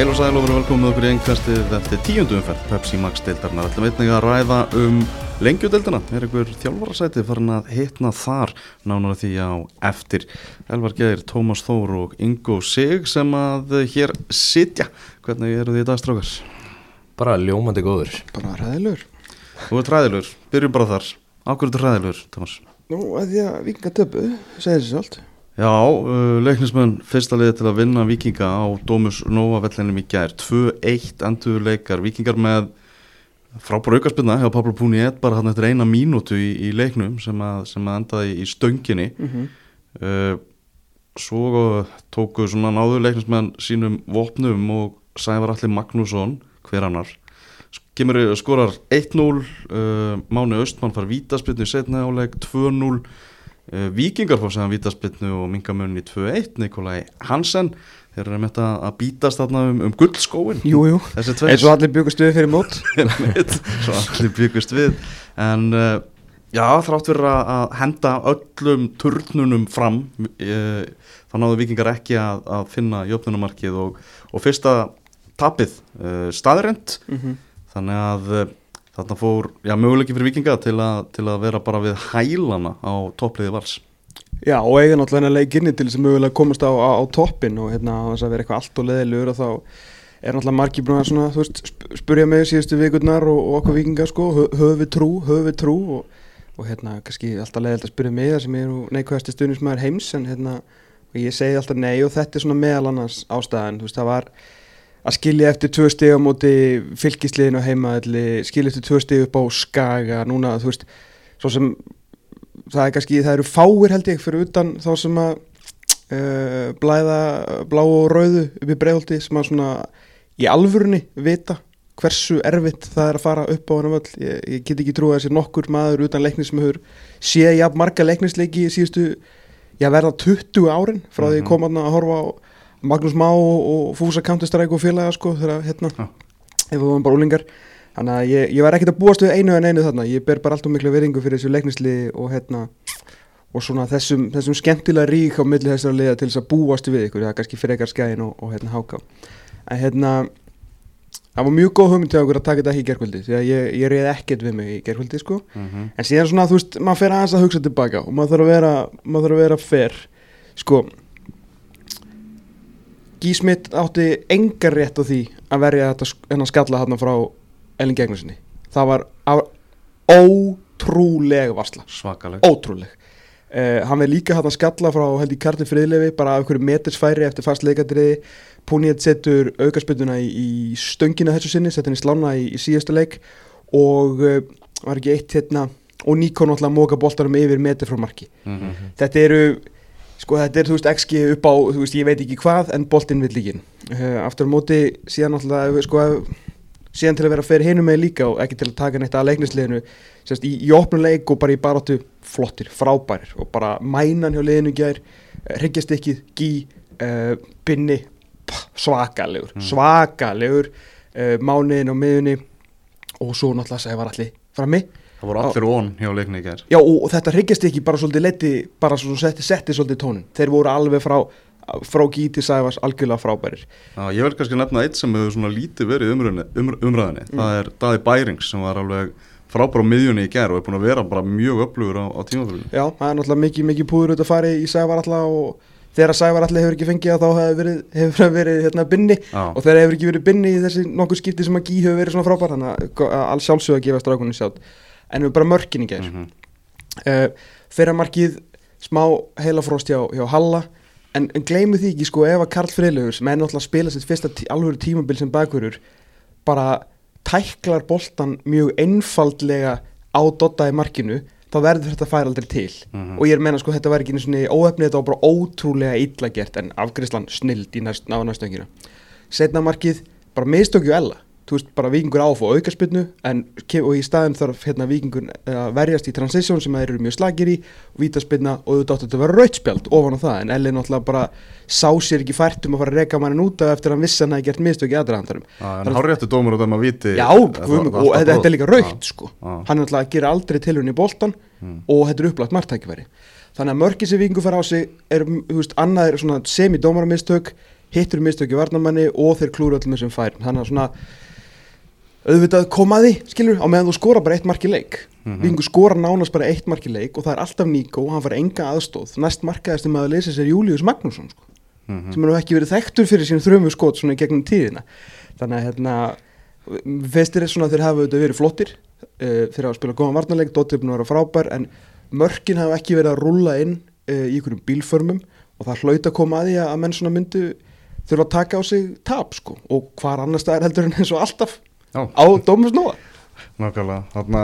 Heil og sæl og verið velkomið okkur í einhverstið eftir tíundu umferð Pepsi Max deildarnar ætlum einnig að ræða um lengjudeildina. Er einhver þjálfarasæti farin að hitna þar nánar því á eftir? Elvar Geir, Tómas Þór og Ingo Sig sem að hér sitja. Hvernig eru því í dagstrákar? Bara ljómandi góður. Bara ræðilegur Þú ert ræðilur, byrjum bara þar. Ákveður þetta ræðilur, Tómas? Nú, að því að vikinga töpu, segir þessi allt Já, uh, leiknismenn fyrsta liði til að vinna vikinga á Dómus Nova vellinum í gær 2-1 endur leikar vikingar með frábár aukarspilna hjá Pablo Puniet bara hann eftir eina mínútu í, í leiknum sem að, sem að endaði í stönginni mm -hmm. uh, svo tóku svona náðu leiknismenn sínum vopnum og Sævar Alli Magnússon hver annar kemur skorar 1-0 uh, Máni Östmann far vítaspilnu í setna áleik 2-0 Uh, Víkingar fór segðan vítaspilnu og mingamunni 2-1 Nikolai Hansen. Þeir eru með þetta að bítast þarna um, um guldskóin eins og allir byggust við fyrir mót. Svo allir byggust við. En uh, já þrátt fyrir að henda öllum turnunum fram uh, þá náðu Víkingar ekki að, að finna jöfnunumarkið og, og fyrsta tapið staðrind mm -hmm. þannig að Þarna fór, já, möguleiki fyrir vikinga til, til að vera bara við hælana á toppliði vals. Já, og eiga náttúrulega leikinni til að mögulega komast á, á, á toppin og hérna að vera eitthvað allt og leðilegur og þá er náttúrulega margir brúin að svona, veist, spurja mig síðustu vikurnar og, og okkur vikinga, sko, höfu trú, höfu trú og, og hérna, kannski alltaf leðild að spurja mig það sem er neikvæðasti stundismæður heims en hérna, og ég segi alltaf nei og þetta er svona meðal annars ástæðan, þú veist, það var að skilja eftir tvö steg á móti fylgisliðinu heimaðli, skilja eftir tvö steg upp á skaga, núna þú veist svo sem það er kannski, það eru fáir held ég fyrir utan þá sem að uh, blæða blá og rauðu upp í bregholti sem að svona í alvörunni vita hversu erfitt það er að fara upp á hann völd, ég, ég get ekki trúið að þessi nokkur maður utan leiknismöður sé ég marga leiknisleiki síðustu, ég verða 20 árin frá því mm -hmm. ég kom að horfa á Magnús Má og Fúsa Counter-Strike og félaga sko þegar hérna ja. ef við varum bara úlingar þannig að ég, ég var ekkert að búast við einu en einu þarna. Ég ber bara allt og miklu veringu fyrir þessu leiknisli og hérna og svona þessum, þessum skemmtilega rík á milli þessara liða til þess að búast við ykkur. Það er kannski frekar skæðin og, og hérna háká. En hérna það var mjög góð hugmynd til okkur að taka þetta í gerkvöldi því að ég, ég reyði ekkert við mig í gerkvöldi sko. Mm -hmm. en síðan svona þú veist maður fer aðeins að hugsa tilbaka og maður þarf að vera, maður þarf að vera fair sko Gísmitt átti engar rétt á því að verja þetta skalla hann frá Elin Gegnarssoni það var ótrúleg varsla. Svakaleg. Ótrúleg. Uh, hann veið líka hann að skalla frá held í Karli Friðlefi bara af einhverju metersfæri eftir fast leikandriði Púnið setur aukarspölduna í, í stöngina þessu sinni setur hann í slána í, í síðasta leik. Og uh, var ekki eitt hérna og Níkon alltaf móka boltarum yfir meter frá marki. Mm -hmm. þetta eru sko þetta er þú veist XG upp á þú veist ég veit ekki hvað en boltinn vil líkin uh, aftur á móti síðan alltaf sko síðan til að vera að ferja hinu með líka og ekki til að taka neitt að leiknisliðinu sérst í, í opnuleik og bara í baróttu flottir, frábærir og bara mænan hjá liðinu gær, ryggjastykkið gí, uh, binni svakalegur, mm. svakalegur uh, mánuðin og miðunni og svo náttúrulega segja var allir frammi Það voru allir ón hjá leikni í gerð. Já og, þetta hryggist ekki bara svolítið leti, bara svona setti, setti svolítið tónin. Þeir voru alveg frá, frá Gíti Sæfars algjörlega frábærir. Já ég vel kannski nefna eitt sem hefur svona lítið verið umræðinni. Um, umræðinni. Mm. Það er Daði Bærings sem var alveg frábær á miðjunni í gerð og er búin að vera bara mjög öflugur á, á tímafélaginu. Já það er náttúrulega mikið, mikið púður auðvitað að fara í Sæfar alltaf og þegar Sævar allir hefur ekki fengið að þá hefur verið, hefur verið hérna, binni ah. og þegar hefur ekki verið binni í þessi nokkur skipti sem að Gí hefur verið svona frábær þannig að alls sjálfsög að gefa straukunni sjátt en við bara mörkin í gerð mm -hmm. uh, eh, fyrir að markið smá heilafróst hjá, hjá Halla. En, en gleimu því ekki sko ef að Karl Freilöfur sem er náttúrulega að spila sitt fyrsta tí, alvöru tímabil sem bakverður bara tæklar boltan mjög einfaldlega á dotta í markinu þá verður þetta færa aldrei til. Mm -hmm. og ég er að menna sko þetta verður ekki einu svona óöfnið þetta var bara ótrúlega illa gert en afgriðslan snild í næst, náðanastöngina setna markið bara mistökju ella þú veist, bara vikingur áf og aukarspilnu og í staðin þarf hérna vikingur að verjast í transition sem þeir eru mjög slagir í og vítaspilna og þú dáttu að vera rautspjald ofan á það en Elli náttúrulega bara sá sér ekki fært um að fara að reyka mannin út af eftir að hann vissi hann að það gert mistök í aðræðandarum En hann réttu dómur út af maður viti Já, og þetta er líka raut sko. Hann náttúrulega gera aldrei tilhörni í boltan hmm. og þetta er upplagt margtækifæri þannig að mörgir sem vikingur fara á sig er, veist, annað er semi-dómarmistök hittur mistöki varnamanni og þeir klúra öllum þessum færum. Þannig að svona auðvitað komaði, skilur, á meðan þú skora bara eitt marki leik mm -hmm. Vingu skora nánast bara eitt marki leik og það er alltaf Níko og hann fara enga aðstóð næst markaðist um að leysa sér Július Magnússon sko, mm -hmm. sem er nú ekki verið þekktur fyrir sín þrömu skot svona í gegnum tíðina þannig að hérna festir er svona þeir hafa auðvitað verið flottir uh, þeir hafa spilað góðan varnarleik, Dóttirfn var að frábær en mörkin hafa ekki verið að rulla inn uh, í einhverjum bílförmum og það hlaut að koma að því að menn svona myndu þurfa að taka á sig tap sko og hvar annars það er heldur en eins og alltaf Já. á Dómus Nóa Nákvæmlega, þarna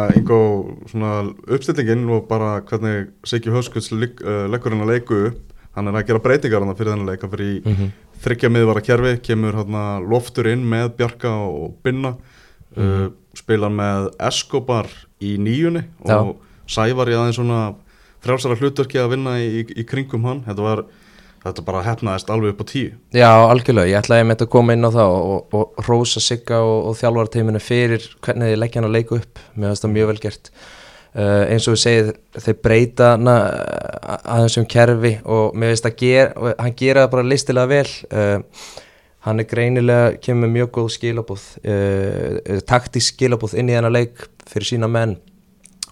svona uppstillingin og bara hvernig Siggi legg, uh, leggur hann að leiku upp hann er að gera breytingar hann fyrir þennan leika fyrir mm -hmm. þryggja miðvara kerfi kemur hann loftur inn með Bjarka og Binna mm -hmm. uh, spilar með Escobar í nýjunni Já. og Sævar í aðeins svona frjálsara hlutverki að vinna í, í, í kringum hann þetta var þetta bara hefnaðist alveg upp á tíu. Já, algjörlega, ég ætlaði með þetta að koma inn á það og, og, og rósa sigga og, og þjálfarteiminu fyrir hvernig þið leggja hann að leiku upp. Mér finnst það mjög vel gert. Uh, eins og við segið, þeir breyta hana aðeins um kerfi og mér finnst að ger, hann gera það bara listilega vel. Uh, hann er greinilega, kemur mjög góð skilabúð uh, taktísk skilabúð inn í hennar leik fyrir sína menn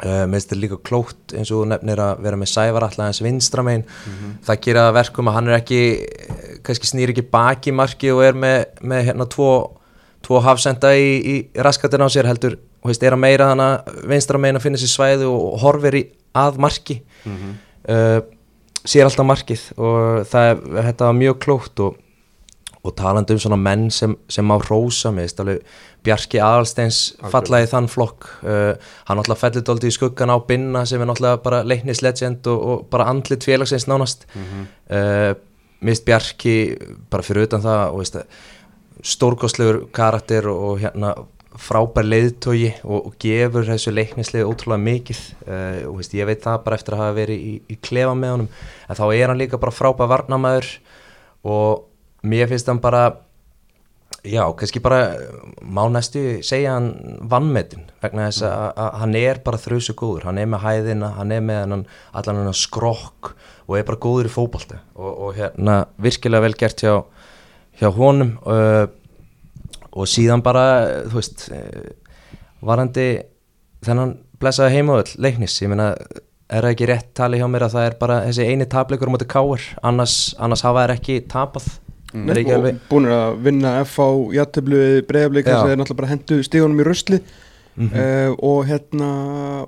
Uh, mér finnst þetta líka klókt eins og nefnir að vera með sævar alltaf eins vinstramein mm -hmm. það gera verkum að hann er ekki kannski snýr ekki baki marki og er með, með hérna tvo, tvo hafsenda í, í raskatina á sér heldur og veist, er að meira þannig að vinstramein að finna sér svæðu og horfir í að marki mm -hmm. uh, sér alltaf markið og það er, þetta mjög klókt og, og talandi um svona menn sem, sem á rósa finnst alveg Bjarki Aðalsteins fallaði þann flokk. Uh, hann náttúrulega fellir dóldi í skuggan á Binna sem er náttúrulega bara leiknislegend og, og bara andlit félagsins nánast. Mm -hmm. uh, mist Bjarki bara fyrir utan það og veist, stórkostlegur karakter og, og hérna frábær leiðtogi og, og gefur þessu leiknislegu ótrúlega mikið. Uh, og veist, ég veit það bara eftir að hafa verið í, í klefa með honum en þá er hann líka bara frábær varnamæður og mér finnst hann bara Já, kannski bara má næstu segja hann vannmetin vegna þess að, að hann er bara þrjusu góður, hann er með hæðina, hann er með hann, allan hann skrokk og er bara góður í fókbalta og, og hérna virkilega vel gert hjá, hjá honum uh, og síðan bara, þú veist, varandi þennan blessaði heimaðöld leiknis, ég meina er það ekki rétt tali hjá mér að það er bara þessi eini tapleikur á móti káir, annars, annars hafa þær ekki tapað Mm. og búin að vinna FH jættiblu bregðarbleik þess að þeir náttúrulega bara hendu stígunum í röstli mm -hmm. uh, og hérna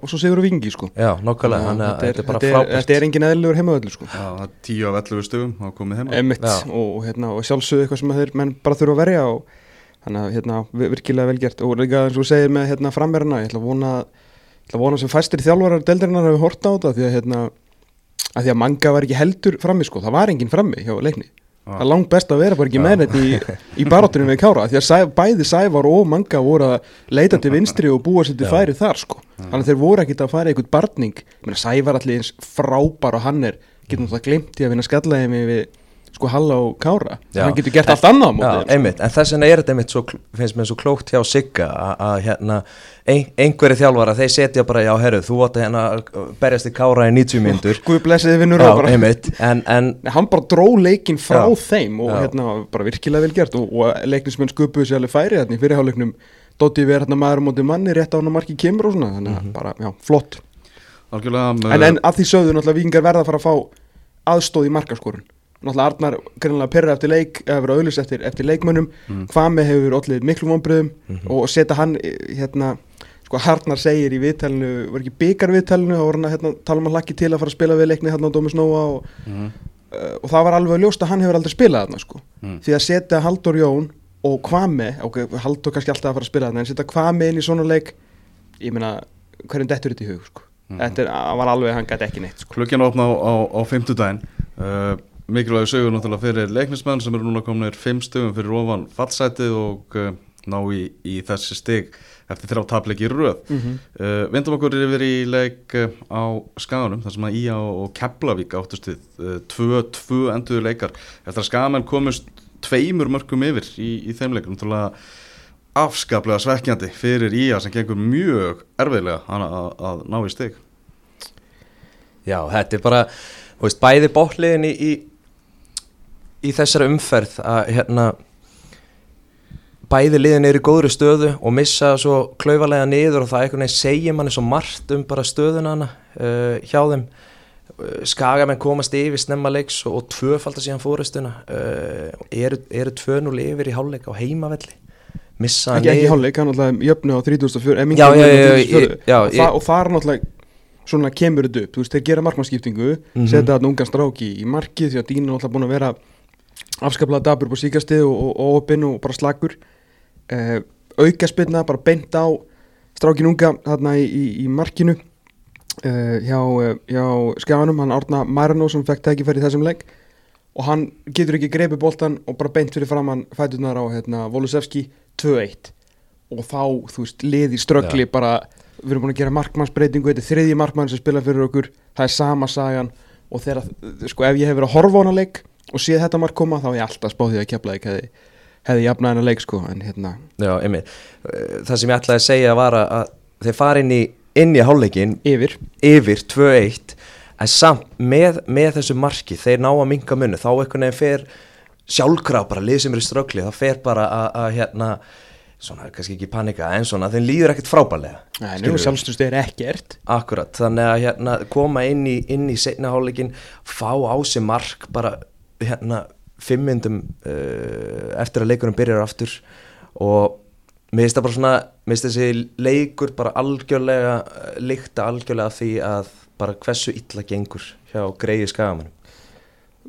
og svo segur þú vingi sko. Já, nokkulega, þannig að þetta er bara frábært. Þetta er engin eðlugur heimaðallu sko. Já, það er tíu af 11 stugum á komið heima. Emitt, og, hérna, og sjálfsögðu eitthvað sem þeir menn bara þurfa að verja og þannig að hérna, virkilega vel gert. Og líka eins og þú segir með hérna, framverðina ég ætla að vona, ætla að vona sem fæstir þjálfarar deildarinnar hafi horta á þetta því að, hérna, að því að manga var ekki heldur frammi sko, það var engin frammi hjá leikni það er langt best að vera bara ekki með þetta í, í baróttunum við Kára því að sæ, bæði Sævar og Manga voru að leita til vinstri og búa sér til færi þar sko. Þannig að þeir voru ekkit að fara eitthvað barning. Sævar allir eins frábær og hann er. Getum það glemt í að vinna skallaði mig við sko Halla og Kára. Já. hann getur gert allt annað á móti Já, þeim, sko. einmitt, en þess vegna er þetta einmitt svo, finnst mér svo klókt hjá Sigga að- hérna, ein, einhverju þjálfara þeir setja bara, já herru, þú hérna að berjast í kára í 90 myndur Guð blessiði vinnur Já, og bara einmitt, en, en hann bara dró leikin frá Já. þeim og Já. hérna bara virkilega vel gert. Og, og leiknismenn sköpuðu sér alveg færi hérna í fyrirháleiknum Dotti við hérna maður á móti manni rétt á hann að marki kemur og svona. Þannig að bara, já, flott. Algjörlega en, en að því sögðu náttúrulega vikingar verða að fara að fá aðstóð í markaskorun náttúrulega Arnar greinlega perra eftir leik eða verið auðlust eftir, eftir leikmönnum. Mm. Kvame hefur allir miklu vonbröðum og setja hann eh, hérna sko Arnar segir í viðtælinu var ekki byggar viðtælinu þá var hann að hérna, tala um að hlakki til að fara að spila við leikni hérna á Dómi Snóa og, Mhm. uh, og það var alveg ljóst að hann hefur aldrei spilað þarna sko. Mm. því að setja Haldur Jón og Kvame ok, Haldur kannski alltaf að fara að spila þarna en setja Kvame inn í svona leik ég meina, hverjum dettur þetta í hug sko. Þetta er, hann var alveg, hann gæti ekki neitt sko. Klukkan opna á, á, á Mikilvægur sögur náttúrulega fyrir leiknismenn sem eru núna kominir fimm stugum fyrir ofan fallsætið og uh, ná í, í þessi stig eftir þrjá tapleiki í röð. Mm -hmm. uh, Vindum okkur yfir í leik uh, á Skaganum þar sem að Ía og Keflavík áttust við uh, tvö, tvö enduðu leikar. Eftir að Skagamenn komust tveimur mörgum yfir í, í þeim leikum náttúrulega afskaplega svekkjandi fyrir Ía sem gengur mjög erfiðlega að, að, að ná í stig. Já, þetta er bara þú veist, bæði bóttliðin í, í, í þessari umferð að hérna bæði liðin er í góðri stöðu og missa svo klauvalega niður og það einhvern veginn segir manni svo margt um bara stöðuna hana uh, hjá þeim uh, skagamenn komast yfir snemma leiks og, og tvöfaldar síðan fóristuna uh, eru, eru 2-0 yfir í háluleik á heimavelli missa ekki, ekki niður- hálfleik, hann alltaf jöfnu á 3004 eh, Já, minnkaði já, á já, 34. ég- já, og, ég- það, er náttúrulega svona kemur þetta upp, þú veist, þeir gera markmannskiptingu Mhm. setja þarna ungan stráki í markið því að Dín er náttúrulega búin að vera afskaplega dabur på síkasti og, og, og opinn og bara slagur uh, auka spilna, bara beint á strákin unga þarna í, í, í markinu. Uh, hjá, uh, hjá skjáðanum, hann Árna Marino sem fekk tækifæri í þessum leik. Og hann getur ekki greipið boltan og bara beint fyrir framann fæturnar á hérna, Volusevski 2-1 og þá, þú veist, liði ströggli bara, við erum búin að gera markmannsbreytingu þetta er þriðji markmann sem spila fyrir okkur það er sama sagan. Og þegar, sko, ef ég hef verið að horfa á hana leik og séð þetta mark koma, þá er ég alltaf spáð því að kepla ekki hefði, hefði jafnað hana leik, sko, en hérna. Já, einmitt. Uh, Það sem ég ætlaði að segja var að- að þeir fara inn í, inn í hálfleikin yfir, yfir 2-1 en samt með, með þessu marki þeir ná að minka munni þá einhvern veginn fer sjálfkraf bara lið sem er í ströggli. Það fer bara að, að hérna svona kannski ekki panika en svona þeim líður ekkert frábælega Nei, nú sjálfstöðst er ekkert. Akkurat, þannig að hérna, koma inn í, inn í setna hálfleikin, fá á sig mark bara hérna, fimm myndum uh, eftir að leikunum byrjar aftur og mér finnst það bara svona, mér finnst þessi leikur bara algjörlega, uh, líkta algjörlega því að bara hversu illa gengur hjá greiði skagamannum.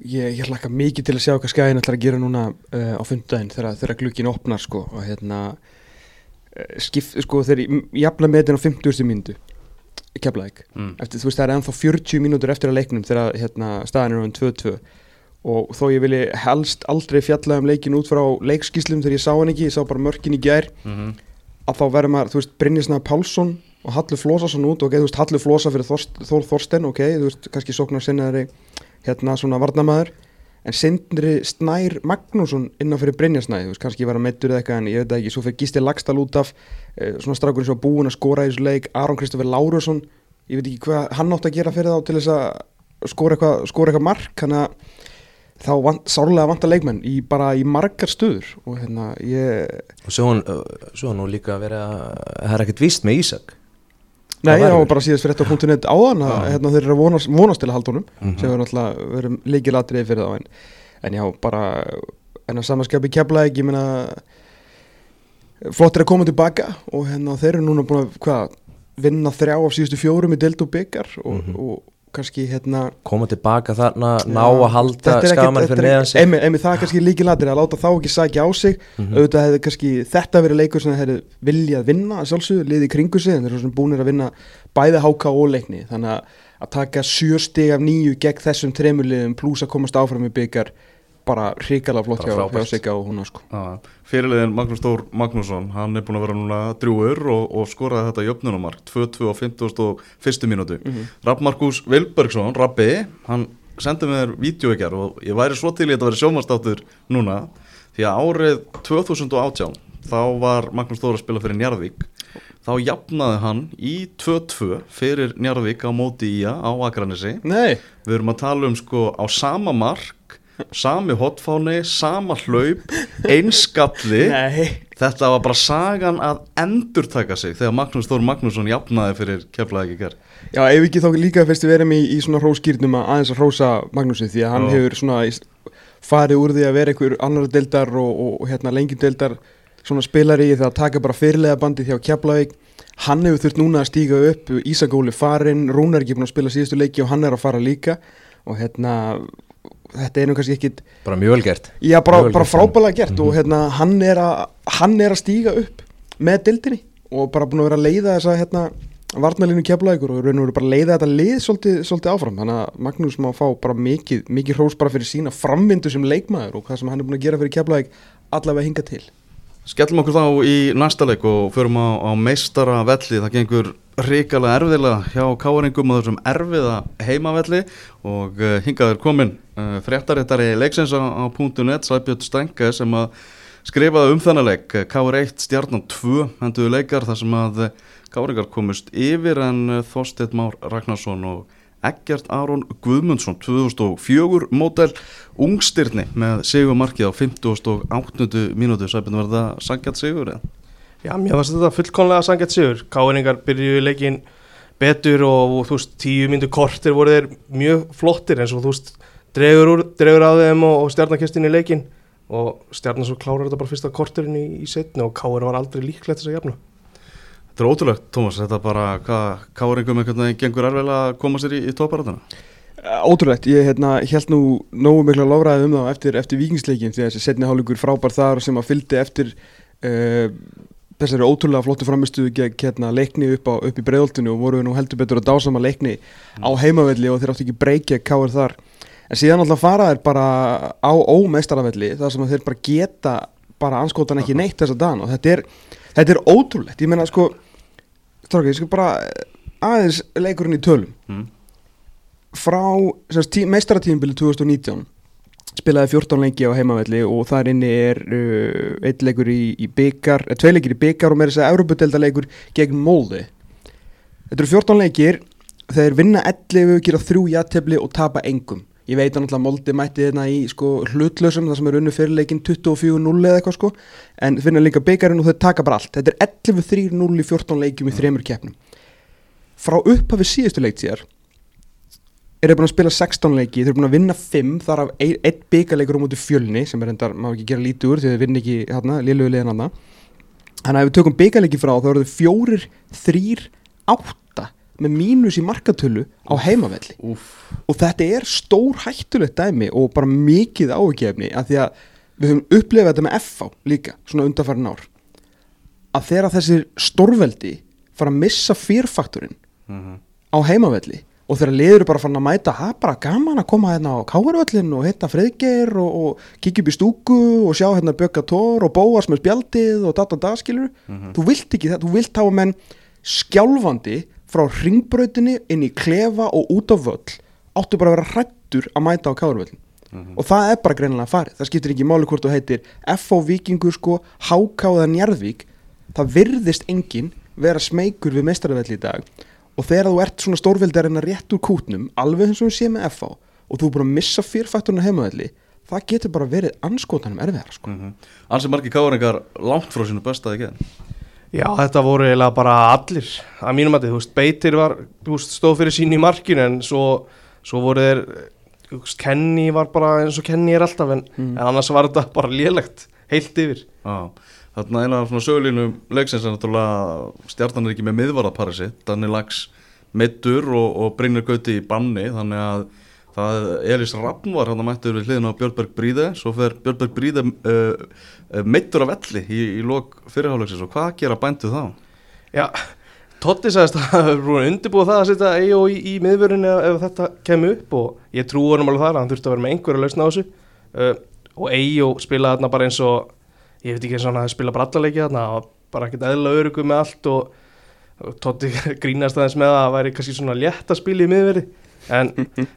Ég, ég hlakka mikið til að sjá hvað skæðin ætlar að gera núna uh, á fundaginn þegar, þegar glukkin opnar sko og hérna uh, skip, sko þegar ég jafna með þetta á 50. mínútu keflaðik, Mm. eftir þú veist það er ennþá 40 mínútur eftir að leiknum þegar hérna staðan er um 2-2 og þó ég vilji helst aldrei fjalla um leikin út frá leikskíslum þegar ég sá hann ekki, ég sá bara mörkin í gær Mhm. að þá verður maður, þú veist, Brynjarsna Pálsson og Hallur Flósason út og okay, þú veist, Hallur Flósa fyrir Þorst, Þór Þorsten, ok, þú veist, kannski sóknar sinnaðari hérna svona varnamaður en Sindri Snær Magnússon innan fyrir Brynjarsnæði, þú veist, kannski ég var að meittur eða eitthvað en ég veit ekki, svo fyrir Gísli Lagstall út af eh, svona strákurinn sem var búinn að skora í þessu leik, Aron Kristoffer Lárusson ég veit ekki hvað hann átt að gera fyrir þá til þess að skora eitthvað, skora eitthvað mark, þannig að þá vant, sárlega vanta leikmenn í bara í margar stöður og hérna ég Og svo hann, svo hann nú líka að vera, það er ekkert víst með Ísak. Nei, það var bara síðast fyrir þetta .net áðan að hérna, þeir eru vonast, vonast til að halda honum Mhm. sem verður náttúrulega verið líkilatriði fyrir þá en, en já, bara en að samanskapi kefla ekki, ég meina flott er að koma tilbaka og hérna þeir eru núna búin að hvað, vinna þrjá af síðustu fjórum í deild og byggar og, Mhm. og kannski hérna Koma tilbaka þarna, ná Já, að halda þetta fyrir neðan sig. einmitt, það er kannski líkilatriði að láta þá ekki sækja á sig Mhm. auðvitað hefði kannski þetta verið leikur sem hefði viljað vinna að sjálfsögðu, liði í kringu sig en þeir eru svona búinir að vinna bæði háka og leikni þannig að, að taka sjö stig af nýju gegn þessum tremur liðum pluss að komast áfram í byggar bara hrikalega flott Bara hjá, Sigga og hún sko. Já, fyrirliðin Magnús Stór Magnússon hann er búin að vera núna drjúur og, og skoraði þetta jöfnunumark 2-2 á 51. mínútu mm -hmm. Rapp Markus Vilbergsson, Rappi hann sendi mér vídeo ekki og ég væri svo til í þetta að vera sjómanstáttur núna því að árið 2018 þá var Magnús Stór að spila fyrir Njarðvík þá jafnaði hann í 2-2 fyrir Njarðvík á móti ía á Akranesi Nei, við erum að tala um sko á sama mark sami hotfáni, sama hlaup einskalli nei. Þetta var bara sagan að endurtaka sig þegar Magnús Þór Magnússon jafnaði fyrir keflaði ekki gerð Já, ef ekki þá líka fyrst við erum í, í svona hróskýrnum að aðeins að hrósa Magnúsi því að hann Já. hefur svona farið úr því að vera einhver annar deildar og, og, og hérna lengjum deildar svona spilari í það að taka bara fyrirlega bandið hjá Keflavík. Hann hefur þurft núna að stíga upp Ísagóli farinn, Rúnar er ekki búin að spila síðustu leiki og hann er að fara líka. Og hérna þetta er nú kannski ekkit Bara mjög vel gert. Já, bara, bara gert. frábælega gert Mhm. og hérna, hann, er að, hann er að stíga upp með dildinni og bara búin að vera að leiða þessa hérna, varnalínu keflaðíkur og raun og veru bara að leiða þetta lið svolítið, svolítið áfram þannig að Magnús má fá bara mikið, mikið hrós bara fyrir sína framvindu sem leikmaður og hvað sem hann er búin að gera fyrir keflaðík allavega hinga til Skellum okkur þá í næsta leik og förum á, á meistara velli það gengur ríkala erfiðlega hjá káringum og þessum erfiða heimavelli og uh, hingað er komin uh, fréttaréttari leiksins á, á .net Sæbjörn Stenge sem að skrifaði um þennan leik K1 stjarnan 2 henduðu leikar þar sem að uh, káringar komust yfir en Þorsteinn Már Ragnarsson og Eggert Aron Guðmundsson 2004 mótel ungstyrni með sigur markið á 58. mínútu Sæbjörn þetta sangjart sigur eða? Já, mér fannst þetta fullkonlega sangjart sigur Káinningar byrjuðu leikin betur og þú veist, tíu myndu kortir voru þeir mjög flottir eins og þú veist, dregur, úr, dregur á þeim og, og stjarnakestin í leikin og stjarnan svo klárar þetta bara fyrsta kortirinn í, í setni og Káin var aldrei líklegt þess að jafna. Þetta er ótrúlegt, Tómas, þetta bara, hvað, káringum einhvern veginn gengur erfilega að koma sér í, í tóparæðuna? Ótrúlegt, ég hérna, held nú nógu miklu að lofraði um þá eftir, eftir vikingsleikin því að þessi setni hálfleikur frábær þar sem að fylgdi eftir uh, þessari ótrúlega flottu framistuðu gegn hérna, leikni upp, á, upp í bregðoltinu og voru nú heldur betur að dásama leikni á heimavelli og þeir áttu ekki breykja káir þar en síðan alltaf fara þeir bara á ómeistaravelli þar sem þeir bara geta bara anskotan ekki neitt þess að dan og þetta er, þetta er ótrúlegt, ég menna sko Strákið, ég skal bara aðeins leikurinn í tölum. Mm. frá meistaratíðinbili 2019 spilaði 14 leiki á heimavelli og þar inni er uh, eitt leikur í, í byggar, eh, tvei leikir í byggar og með þess að Európa-delta gegn Mólði Þetta eru 14 leikir þeir vinna 11, gera þrjú jættefli og tapa engum Ég veit að náttúrulega Móldi mætti þetta í sko, hlutlösum þar sem er unnu fyrirleikin 24-0 eða eitthvað sko. En finna líka byggarinn og þeir taka bara allt. Þetta er 11-3-0 í 14 leikjum í þremur keppnum. Frá upphafi síðustu leiktíðar eru búin að spila 16 leiki, þeir eru búin að vinna 5 þar af ein, einn byggarleikur á móti fjölni sem er endar, má ekki gera lítið úr því þeir vinna ekki hérna, liðlugu liðan hana þannig að ef við tökum byggarleiki frá þá eru þau 4, 3, 8 með mínus í markatölu á heimavelli. Úf, og þetta er stór hættulegt dæmi og bara mikið ágefni að því að við höfum upplifað þetta með FH líka, svona undarfærin ár. Að þegar þessir stórveldi fara að missa fyrrfaktorinn mm á heimavelli og þegar liður bara fann að mæta er bara gaman að koma hérna á káarvöllin og hitta friðgeir og, og kikja upp í stúku og sjá hérna Bjögga Tór og Bóas með spjaldið og data dag skilur þú vilt ekki það, þú vilt hafa menn skjálfandi frá ringbrautinni inn í klefa og út á völl áttu bara að vera hrættur að mæta á káarvöllin og það er bara greinilega farið. Það skiptir ekki máli hvort þú heitir FO Víkingur sko, HK eða Njarðvík. Það virðist enginn vera smeykur við meistaravelli í dag. Og þegar þú ert svona stórveldarinn að rétt úr kútnum alveg eins og þú sé með FH og þú er búin að missa fyrrfætturinn á heimavelli það getur bara verið anskotanum erfiðar sko. mm Ansi margir káringar langt frá sínu besta ekki Já, þetta voru eiginlega bara allir að mínum að þú veist, Beitir var veist, stóð fyrir sín í markinu en svo, svo voru þeir veist, Kenny var bara eins og Kenny er alltaf en, Mm. en annars var þetta bara lélegt heilt yfir Já, þarna eina af svona sögulínum leiksins er náttúrulega stjarnan er ekki með miðvarðapari sitt, Danni Lags meittur og, og Brynir Gauti í banni, þannig að það Elís Rappn var hann að mættur við hliðin á Björnberg Bríði, svo fer Björnberg Bríði uh, uh, meittur af velli í, í lok fyrirháleiksins og hvað gera bændu þá? Já, Totti sagðist að það búin undirbúið það að setja EO í, í miðvörinu ef, þetta kemur upp. Og ég trú honum alveg þar að hann þurfti að vera með einhverja lausna á þessu. Uh, og EO spilaði þarna bara eins og ég veit ekki eins og hann að spila bara allaleiki þarna og bara ekkert eðla örugu með allt. Og, Totti grínast aðeins með að það væri kannski svona létt að spila í miðverði en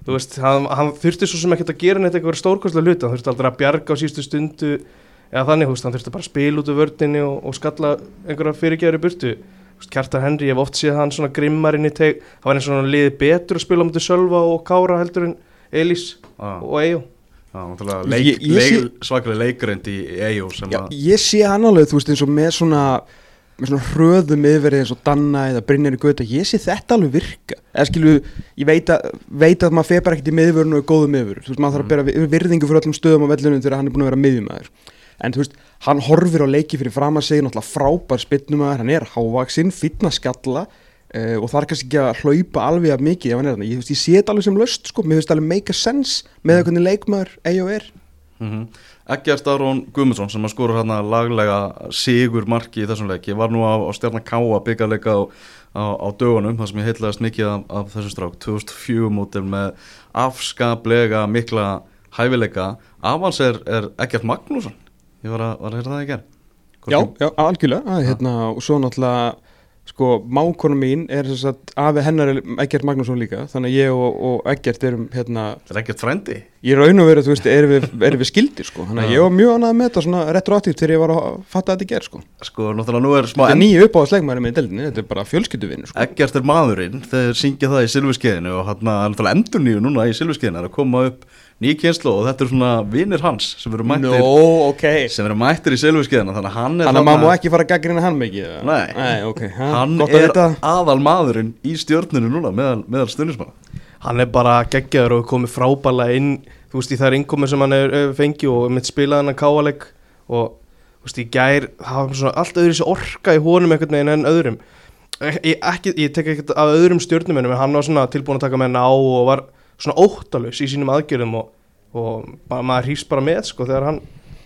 þú veist, hann, hann þurfti svo sem ekkert að gera neitt eitthvað stórkostlega hluti, hann þurfti aldrei að bjarga á sístu stundu eða þannig, þú veist, hann þurfti bara að spila út af vördinni og, og skalla einhverja fyrirgjæri burtu. Kjartan Henry, ég hef oft séð hann svona grimmar inn í teig, það var eins og hann liði betur að spila á mútið Sölva og Kára heldur en Elís Já, og Eyjó. Leik, leik, svakalega leikreind í að ég sé hann alveg, þú veist, eins og með svona með svona hröðum yfirverið eins og Danna eða Brynjar í Gauta, ég sé þetta alveg virka. Eða skilu, ég veit að veit að maður fer bara ekkert í miðvörun og er góðu miðvörun þú veist, maður þarf að bera vi- virðingu fyrir öllum stöðum á vellunum þegar hann er búin að vera miðjumæður en þú veist, hann horfir á leiki fyrir fram að segja náttúrulega frábær spinnumæður, hann er hávaksinn, fýtna skalla uh, og það er kannski ekki að hlaupa alveg af mikið ef hann er þarna, ég, ég sé þetta alveg sem löst sko, mér finnst alveg make a sense með hvernig leikmaður Eggjart Aron Guðmundsson sem að skora hérna laglega sigur marki í þessum leiki var nú á, á stjarnan Káa byggarleika á, á, á dögunum þar sem ég heitlaðist mikið af, af þessu strák. 2004 mótil með afskaplega mikla hæfileika. Avans er, er Eggjart Magnússon. Ég var að, var að heyra það í gerð Já, já, algjörlega, hérna, og svo náttúrulega sko, mákona mín er þess að afi hennar er Eggert Magnússon líka þannig að ég og, og Eggert erum hérna, Það er ekkert frendi ég raun og verið, þú veist, erum við, erum við skildir sko, þannig að ég var mjög annað með þetta svona retroaktíft þegar ég var að fatta að þetta ger sko. Sko, náttúrulega nú er smá þetta er nýju uppáðsleikmæri með deildinni, þetta er bara fjölskylduvinn sko. Eggert er maðurinn þegar syngja það í Silviskeiðinu og hann er náttúrulega endur nýju núna í Silviskeiðinu er að koma upp nýj kynslu og þetta er svona vinnir hans sem eru mættir, ok sem eru mættir í Silviskeiðinu þannig að hann er Þannig að maður má ekki fara að gaggrina hann mikið? Nei. Nei, ok, ha, hann að er vita aðal maðurinn í stjórninu núna meðal, meðal stundismanna hann er bara geggjaður og komið frábælega inn þú veist í þær innkomur sem hann er er fengið og mitt spilaði hann að káaleg og þú veist í gær var svona allt öðru þessi orka í honum einhvern veginn en öðrum ég, ekki, ég tek ekkert af öðrum stjórnumennum en hann var svona tilbúin að taka með var svona óttalus í sínum aðgjörðum og, og ma maður hrýst bara með sko þegar hann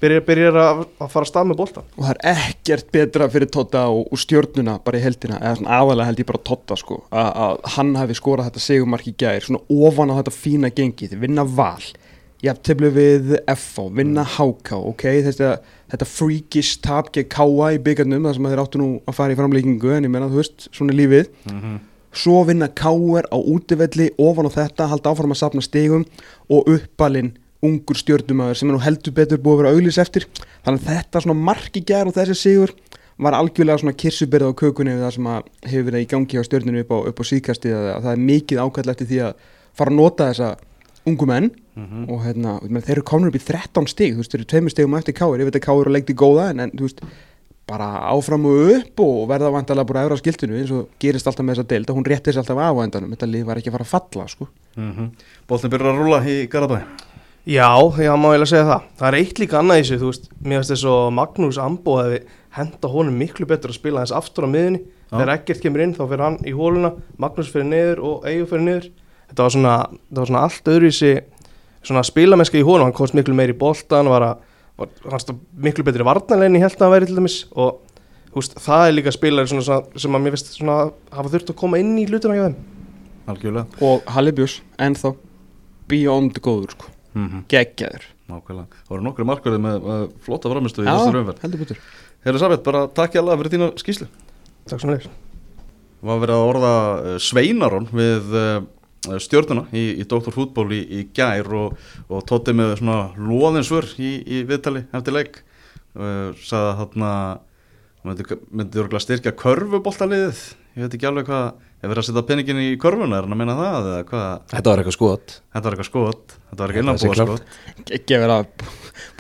byrjar, byrjar að, að fara að stað með boltan Og það er ekkert betra fyrir Totta og, og stjórnuna bara í heldina, eða svona aðalega held ég bara Totta sko, að, hann hafi skorað þetta segumark í gær, svona ofan á þetta fína gengi, þið vinna val jafnteflu við FO, vinna HK ok, þetta, þetta freakish tap gegn KA í byggarnum þar sem þeir áttu nú að fara í framleikingu en ég menna þú veist, svona lífið svo vinna KR á útivelli ofan á þetta, halda áfram að sapna stigum og uppalinn ungur stjórnumæður sem er nú heldur betur búið að vera auglýs eftir. Þannig að þetta svona marki gær og þessi sigur var algjörlega svona kirsuberð á kökunni við það sem hefur verið í gangi á stjórnunu upp á, á síðkastið að, að það er mikið ákvæmt eftir því að fara að nota þessa ungu menn. Og hérna, og meina, þeir eru komin upp í 13 stig, þú veist, þeir eru tveimur stigum eftir káir, ég veit að káir og leikti góða en, en þú veist, bara áfram og upp og verða vantalega bara efra á skiltinu eins og gerist alltaf með þessa deild og hún rétti sér alltaf af á endanum, þetta lið var ekki að fara að falla sko. mm -hmm. Bóltin byrjar að rúla í Garabæ Já, já, má ég að segja það. Það er eitt líka annað í þessu, þú veist, mér finnst þess að Magnús Ambo hefði henda honum miklu betur að spila þess aftur á miðunni. Já. Þegar ekkert kemur inn, þá fyrir hann í hóluna, Magnús fyrir niður og Eyjó fyrir niður. Þetta var svona, þetta var svona allt öðruvísi, svona spilamennska í hóluna, hann komst miklu meir í boltan, var að, var, hann stóð miklu betri varnarlegin í held að hann væri til dæmis og, veist, það er líka spilari svona, svona, sem að mér finnst svona hafa þurft að koma inn í hlutuna hjá þeim. Algjörlega og Halli Björns ennþá beyond góður sko. mm -hmm. geggjaður Nákvæmlega Það voru nokkru markverði með, með flotta framistu í þessu raunverð heldur betur Herra Sabet, bara takk ég alveg fyrir þína skýslu Takk svo meir. var verið að orða uh, Sveinaron við uh, stjórnuna í, í Dr. Fútból í, í gær og, og tótti með svona loðinsvör í, í viðtali eftir leik. Uh, sagði að þarna myndi, myndi styrkja körfuboltaliðið. Ég veit ekki alveg hvað ef verið að setja peningin í körfuna? Er hann að meina það eða hvað, Þetta var eitthvað skot. Þetta var eitthvað skot. Þetta var ekki sé innanbúa skot. geggjaður að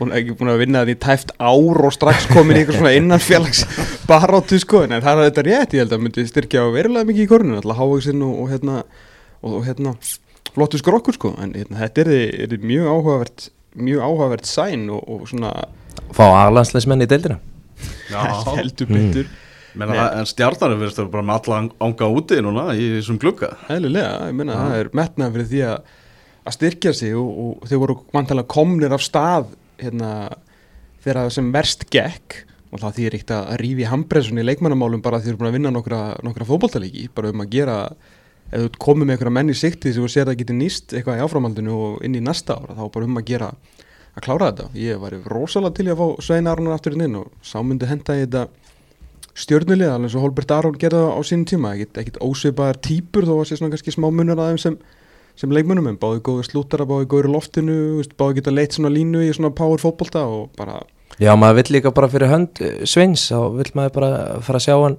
búin, ekki búin að vinna þetta í tæft ár og strax komin í eitthvað svona innanfélags baróttu sko. En það er þetta rétt ég held að myndi styrkja verulega mikið í kornu alltaf hávaksinn og, og hérna og, og hérna flottu skrokkur sko en hérna, þetta er, er mjög áhugavert mjög áhugavert sæn og, og svona Fá aðlandsleismenn í deildina? Heldur betur. Menna, það, en stjarnarinn verðist að vera bara með alla anga úti núna í þessum glugga. Eðlilega, ég meina það er metnað fyrir því að, að styrkja sig og, og þau voru vantanlega komnir af stað hérna, þegar það sem verst gekk. Og það þýr eitt að rífi handbressun í leikmannamálum bara því þau eru búin að vinna nokkra, nokkra fótboltalíki bara um að gera, ef þú komið með einhverja menn í sikti sem þú sér að geti nýst eitthvað í áframhaldinu og inn í næsta ára þá bara um að gera að klára þetta. Ég var rosalega til að fá Svein Aronar aftur inn og sá myndi henda í þetta stjörnulið, alveg eins og Holbert Aron gerði það á sínum tíma, ekkit ósvipaðar típur þó að sé svona kannski smá munur að þeim sem, sem leikmunum, en báði góður slútara báði góður loftinu, báði geta leitt svona línu í svona power fótbolta og bara Já, maður vill líka bara fyrir hönd Sveins þá vill maður bara fara að sjá hann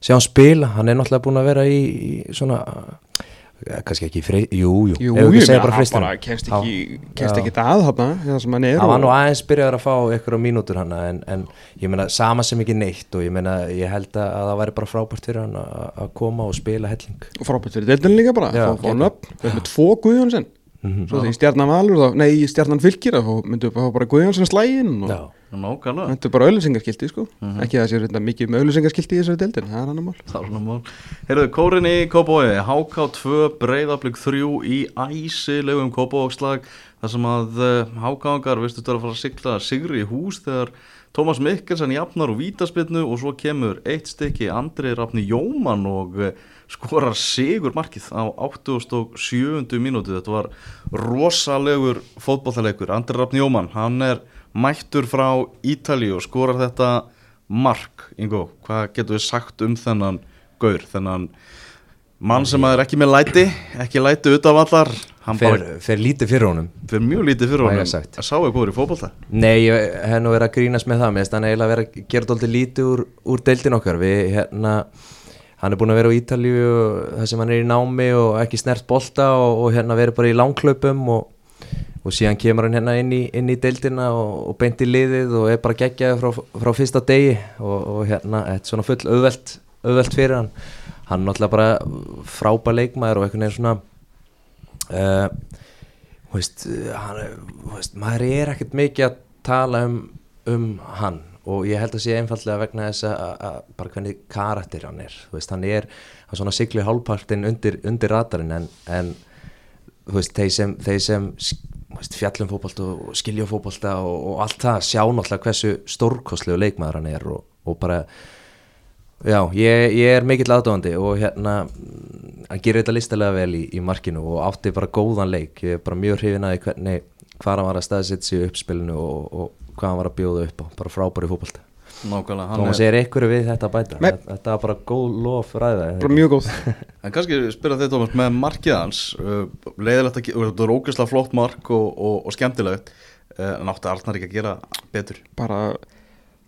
sjá hann spila, hann er náttúrulega búin að vera í, í svona eh, kannski ekki frey, jú, jú, jú, ef við ég segja bara hann freistina bara kemst ekki, ekki að þarna það sem hann er hann var nú aðeins byrjaður að fá ykkur á mínútur hann en, en ég meina sama sem ekki neitt og ég meina ég held að, að það væri bara frábært fyrir hann að koma og spila helling. Og frábært fyrir deildin líka bara, fá, geggjað. nöfn við með tvo Guðjónsson Mhm. svo því stjarnan valur, þá, nei stjarnan fylgir þá myndum við bara Guðjónsson slægin og Já, Nákvæmlega. Þetta er bara auðlýsingarskilti sko. Mhm. ekki að það sé reynda mikið með auðlýsingarskilti í þessari deildin, það er annar mál. Það er svona mál. Heyrðu, kórin í Kópói HK2 breyðablík 3 í æsilegum Kópókslag þar sem að uh, HK-angar vistu þetta að fara að sigla sigri í hús þegar Tómas Mikkelsen jafnar og vítaspinnu og svo kemur eitt stykki Andri Rafni Jóman og uh, skorar sigur markið á 87. mínútu. Þetta var rosalegur fótbollalegur Andri Rafni Jóman, hann er mættur frá Ítali og skorar þetta mark. Ingo, hvað getur við sagt um þennan gaur þennan mann sem er ekki með læti ekki læti út af allar hann fer, bara fer lítið fyrir honum. Fyrir mjög lítið fyrir honum. að sá er góður í fótbolta. Nei, ég hef nú verið að grínast með það. Mér finnst hann eiginlega verið að gera dóldi lítið úr, úr deildin okkar. Við, hérna, hann er búin að vera á Ítalíu og það sem hann er í námi og ekki snert bolta og, og hérna verið bara í langklaupum og, og síðan kemur hann hérna inn í, inn í deildina og, og beint í liðið og er bara geggjaði frá, frá fyrsta degi og, og hérna, þetta er svona full auðvelt, auðvelt fyrir hann. Hann er náttúrulega bara frábær leikmaður og einhvern veginn svona uh, veist, hann, er- þú veist, maður er ekkert mikið að tala um, um hann og ég held að sé einfallega vegna þess að, að- að bara hvernig karakter hann er. Veist, hann er hann svona sigli hálfpartin undir, undir radarinn en, en þeir sem, þeir sem fjallum fótbolta og skilja fótbolta og, og allt það sjá náttúrulega hversu stórkostlegu leikmaður hann er og, og bara Já, ég, ég er mikill aðdóðandi og hérna hann gerir þetta listalega vel í, í markinu og átti bara góðan leik. Ég er bara mjög hrifin að hvernig hvað hann var að staðsetja sig í uppspilinu og, og hvað hann var að bjóða upp á, bara frábæri fótbolta. Nákvæmlega hann er, er ykkur við þetta að bæta? Nei. þetta, var bara góð lof ræða bara mjög góð. En kannski spyrja þig Tómas með markið hans uh, leiðilegt að ge- og þetta er ógeðslega flott mark og, og, og skemmtilegt uh, en átti Arnar ekki að gera betur? Bara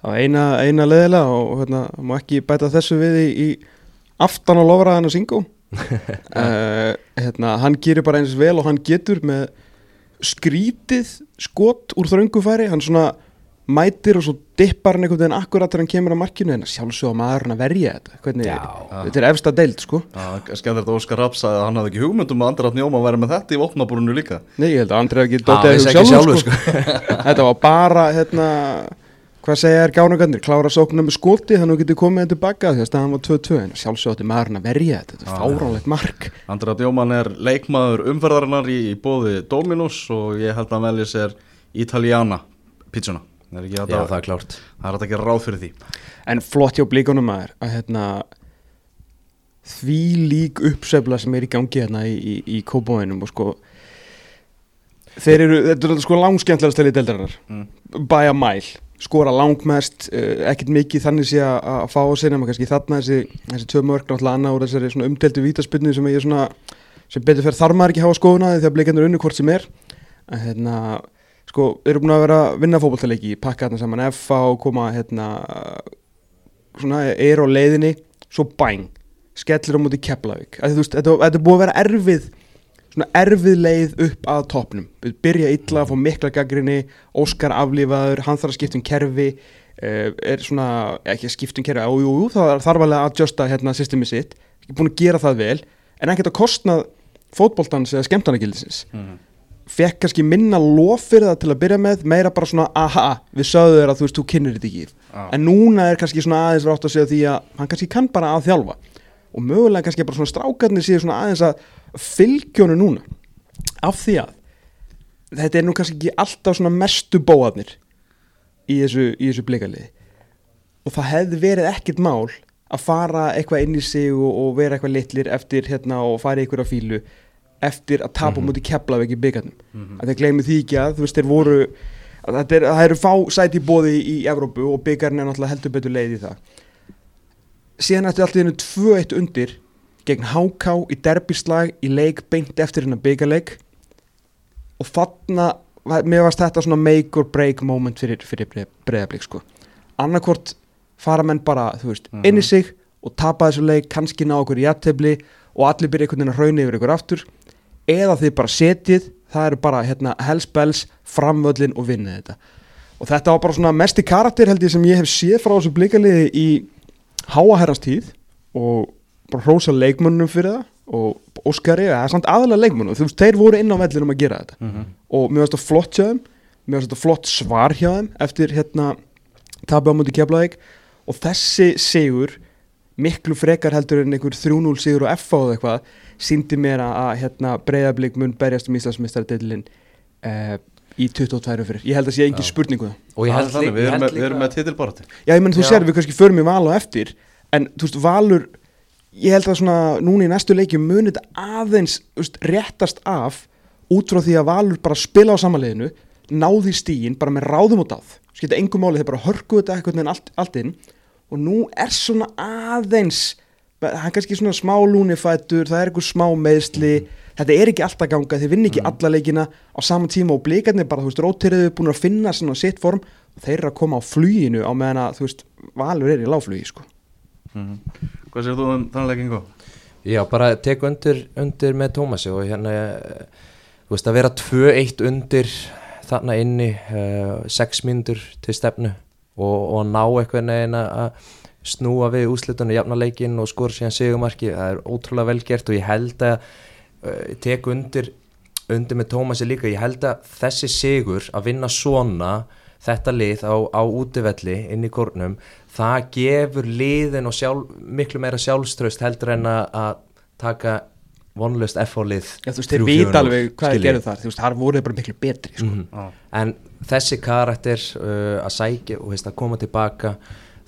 á eina, eina leðilega og hérna, má ekki bæta þessu við í, í aftan á lofraðan og singó uh, hérna, hann gerir bara eins vel og hann getur með skrítið skot úr þröngufæri. Hann svona mætir og svo dippar hann einhvern veginn akkurat þegar hann kemur á markinu. En sjálfsög að maðurinn að verja þetta. Hvernig, Já. þetta er efsta deild sko. Er að Óskar sagði að hann hafði ekki hugmyndum að Andrat Njóma væri með þetta í vopnabúrunu líka. Nei, ég held að Andrei ekki Já, dottið vissi þessu ekki sjálfur sjálfur, sko. Þetta var bara hérna, hvað segja er gánugarnir klára sóknum með skoti þannig að þú getur komið tilbaka því að staðan var 2-2 en sjálfsög átti maðurinn að verja þetta. Þetta er fáránlegt mark. Andrat Njóman er leikmaður umferðarinnar í, í bóði Dominus og ég held að hann velji sér Italiana pizzuna. Það er Já, að, það er klárt. það er að gera ráð fyrir því. En flott hjá blíkunum maður að hérna því lík uppsefla sem er í gangi hérna í, í, í kópáinum og sko þeir eru, þetta er sko langskemmtilega stæli deildarinnar. Mm. bæja mæl, skora langmest uh, ekkert mikið þannig sé að, að fá á sig nema kannski þarna þessi, þessi tvö mörg náttúrulega annað úr þessari svona umdeltu vítaspinnu sem ég svona, sem betur fyrir þar maður ekki hafa skoðunaði þegar blikendur unnu hvort sem er. En hérna, sko, eru búin að vera að vinna fótballtaleiki, pakka þarna saman FA og koma hérna svona, er á leiðinni svo bæng, skellir á móti Keflavík, að þetta, er búið að vera erfið svona erfið leið upp að topnum, byrja illa fá mikla gaggrinni, Óskar aflífaður hann þarf að skipta um kerfi uh, er svona, ekki að skipta um kerfi jú, jú, það þarf alveg að adjusta hérna systemi sitt, ekki búin að gera það vel en ekkert að kostna fótboltans eða skemmtarnagildisins fekk kannski minna lof fyrir það til að byrja með meira bara svona, aha, við sögðu þér að þú veist, þú kynir þetta ekki. Já. en núna er kannski svona aðeins rátt að segja því að hann kannski kann bara að þjálfa. Og mögulega kannski bara svona strákarnir séu svona aðeins að fylgjónu núna af því að þetta er nú kannski ekki alltaf svona mestu bóðarnir í þessu, þessu blikaliði og það hefði verið ekkert mál að fara eitthvað inn í sig og, og vera eitthvað litlir eftir hérna og fara í einhverja fílu eftir að tapa mm -hmm. mútið Keflavík í byggarnum mm -hmm. að þeir gleymi því ekki að þú veist þeir voru að þetta er, það eru fá sæti bóði í, Evrópu og byggarinn er náttúrulega heldur betur leið í það síðan eftir allt í hennu 2-1 undir gegn HK í derbyslag í leik beint eftir hennar byggarleik og var- mér varst þetta svona make or break moment fyrir, fyrir breyðablík sko. Annarkvort fara menn bara þú veist, Mhm. inn í sig og tapa þessu leik kannski ná okkur í jættefli og allir byrja einhvern veginn að hrauna yfir ykkur aftur. Eða þið bara setið það eru bara hérna hellspells framvöllin og vinnið þetta. Og þetta var bara svona mesti karakter held ég sem ég hef séð frá þessu blikaliði í háaherrans tíð og bara hrósa leikmönnum fyrir það og Óskari, það er samt aðalega leikmönnum. Þú veist, þeir voru inn á vellinum að gera þetta. Og mér varst það flott hjá þeim. Mér varst þetta flott svar hjá þeim eftir hérna tabi á múti keflaðik og þessi sigur miklu frekar heldur en einhver 3-0 sigur og F á eða eitthvað síndi mér að, að hérna, breyðablík mun berjast um Íslandsmeistaradeilin uh, í 22 fyrir. Ég held að sé engin spurningu það. Og ég held, líka- við, erum með, við erum líka með titilbarati Já, ég menn þú sér við kannski förum í val á eftir en þú veist, Valur ég held að svona núna í næstu leikjum muni þetta aðeins veist, réttast af út frá því að Valur bara spila á samanleginu náði stíin bara með ráðum og dáð. Skilta engum máli þeir bara hörku þetta eitthvað en allt, allt inn. Og nú er svona aðeins hann kannski svona smá lúnifættur það er einhver smá meðsli þetta er ekki alltaf ganga, þeir vinna ekki alla leikina á saman tíma og blikarnir bara, þú veist, rótiriðu búin að finna svona sitt form. Og þeir eru að koma á fluginu á meðan að, þú veist, valur er í láflugi, sko. Hvað sér þú um þannig leikingu? Já, bara tek undir, undir með Tómasi og hérna, eh, þú veist, að vera 2-1 undir þarna inni, uh, 6 mínútur til stefnu og, og ná eitthvað neginn að snúa við úslitunum, jafna leikinn og skora síðan sigumarki, það er ótrúlega vel gert og ég held að uh, tek undir, undir með Tómasi líka, ég held að þessi sigur að vinna svona þetta lið á, á útivelli inn í kórnum, það gefur liðin og sjálf, miklu meira sjálfströst heldur en að taka vonlust F-lið Já, þú veist, þeir vita alveg hvað þeir gerðu þar, þú veist, þar voru þeir bara miklu betri, sko. -hmm. en þessi karakter uh, að sækja og veist, að koma tilbaka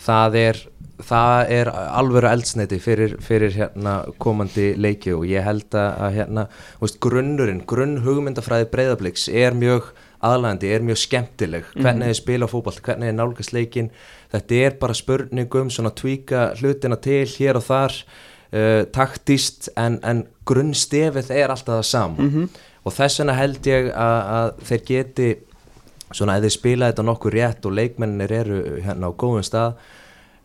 það er, það er alvöru eldsneiti fyrir, fyrir hérna, komandi leiki og ég held að hérna, veist, grunnurinn, grunn hugmyndafræði breyðabliks er mjög aðlægandi, er mjög skemmtileg. Hvernig þið spila fókbalt, hvernig þið nálgast leikin þetta er bara spurningum svona tvíka hlutina til hér og þar uh, taktist en, en grunnstefið er alltaf það saman Mhm. og þess vegna held ég að, að þeir geti svona þeir spila þetta nokkur rétt og leikmennir eru hérna á góðum stað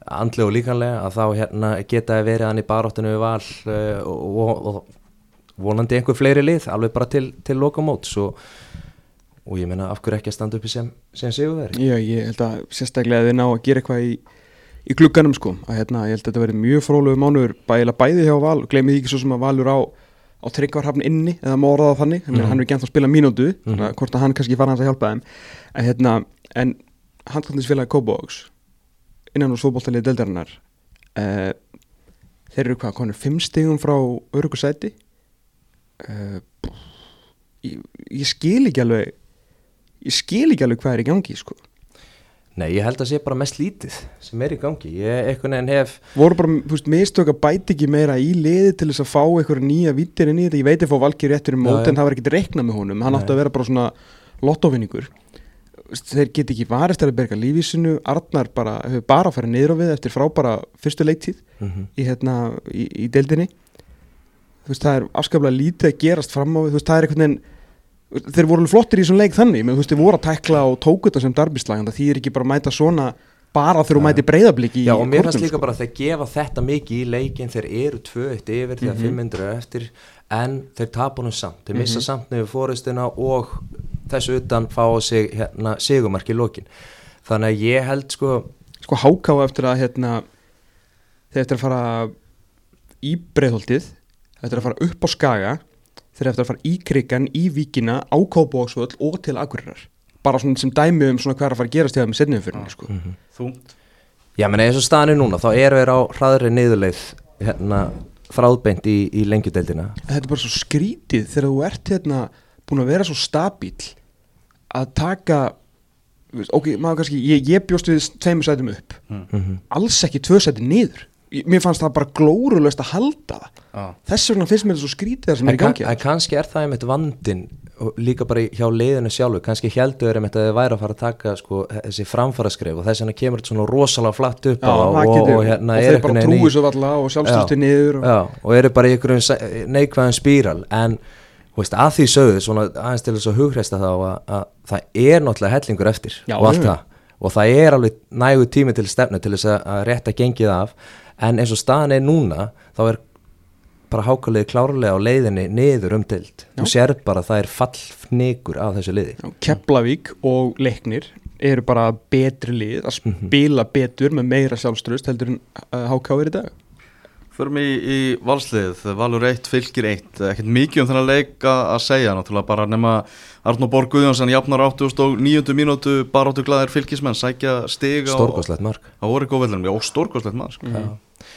andlega og líkanlega að þá hérna geta þeir verið hann í baróttinu við val uh, og, og, og vonandi einhver fleiri lið alveg bara til, til lokamóts. Og, og ég meina af hverju ekki að standa uppi sem, sem sigurveri Já, ég held að sérstaklega að þið ná að gera eitthvað í, í glugganum sko. Að hérna, ég held að þetta verði mjög frólugu mánuður bæðilega bæði hjá Val, glemir því ekki svo sem að Valur á, á tryggvarhafn inni eða má orða það þannig, mm hann er ekki ennþá að spila mínútu Mhm. þannig að hvort að hann kannski fara hans að hjálpa þeim. En hérna, en handkvæmdisfélagi Kópavóks innan úr stóðbóltalið deildarinnar uh, þeir eru hvað, konur fimm stigum frá örugusæti uh, ég, ég skil ekki alveg ég skil ekki alveg hvað er í gangi sko. Nei, ég held að sé bara mest lítið sem er í gangi. Ég einhvern veginn hef voru bara, þú veist, mistök að bæti ekki meira í liði til þess að fá einhverja nýja vittir inn í þetta, ég veit að fá valkir réttur í mót já. en það var ekkert reiknað með honum, hann Nei. átti að vera bara svona lottovinningur þeir get ekki varist að berga lífísinu. Arnar bara, hefur bara farið niður á við eftir frábara fyrstu leiktíð mm í, hérna, í, í deildinni. Þú veist, það er afskaplega lítið að gerast fram á við, þú veist, það er einhvern veginn þeir voru flottir í þessum leik þannig menn þú veist, þeir voru að tækla og tóku þetta sem darbislag en það þýðir ekki bara að mæta svona bara þegar þú mæti breyðabliki Já, og mér fannst líka bara að þeir gefa þetta mikið í leikin þeir eru 2-1 yfir þegar Mhm. 500 er eftir en þeir tapunum samt, þeir missa Mhm. samt nefnir fórustina og þessu utan fá sig hérna, sigumark í lokin þannig að ég held sko sko háká eftir að hérna, þeir eftir að fara í breyðholtið eftir að fara upp á skaga þeir eftir að fara í krigan, í víkina á kópavóksvöld og til akurirar bara svona sem dæmi um svona hvað er að fara að gerast hjá þeim setnum fyrir sko. Mhm. Þungt Já, menn eins og staðinu núna, þá eru þeir á hraðri niðurleið hérna, þráðbeint í, í lengjudeldina þetta er bara svo skrítið þegar þú ert hérna búin að vera svo stabíl að taka þú veist, ok, maður kannski, ég, ég bjóst við tveimur sætum upp, mm -hmm. alls ekki tvö sæti niður, mér fannst það bara glórulöst að halda Já, þess vegna finnst mér þetta svo skrítið það sem er í gangi en kannski er það einmitt vandin og líka bara hjá leiðinu sjálfu. Kannski heldur einmitt að þeir væri að fara að taka sko, þessi framfaraskref og þess vegna kemur þetta svona rosalega flatt upp Já, og, getur- og hérna og þeir bara trúi svo valla og sjálfstöðstu Já. niður og, Já, og eru bara í einhverjum neikvæðum spíral. En veist, að því sögðu svona aðeins til þess að hugreista þá að, að það er náttúrulega hellingur eftir Já, og allt það. Og það er alveg nægu tími til stefnu til þess að rétta gengið af en eins og staðan er núna þá er bara hákalið klárlega á leiðinni niður umdild þú sér bara að það er fallfnigur af þessu liði. Já, Keflavík og Leiknir eru bara betri lið að spila betur með meira sjálfströst heldur en uh, HK er í dag. Förum í, í valslið, Valur 1, Fylgir 1 ekkert mikið um þennan leik að að segja náttúrulega bara nema Arnó Borg Guðjónsson jafnar 89. mínútu bara áttu glæðir fylgismenn sækja stig á, stórkoslegt mark. góðveldunum og stórkoslegt maður sko.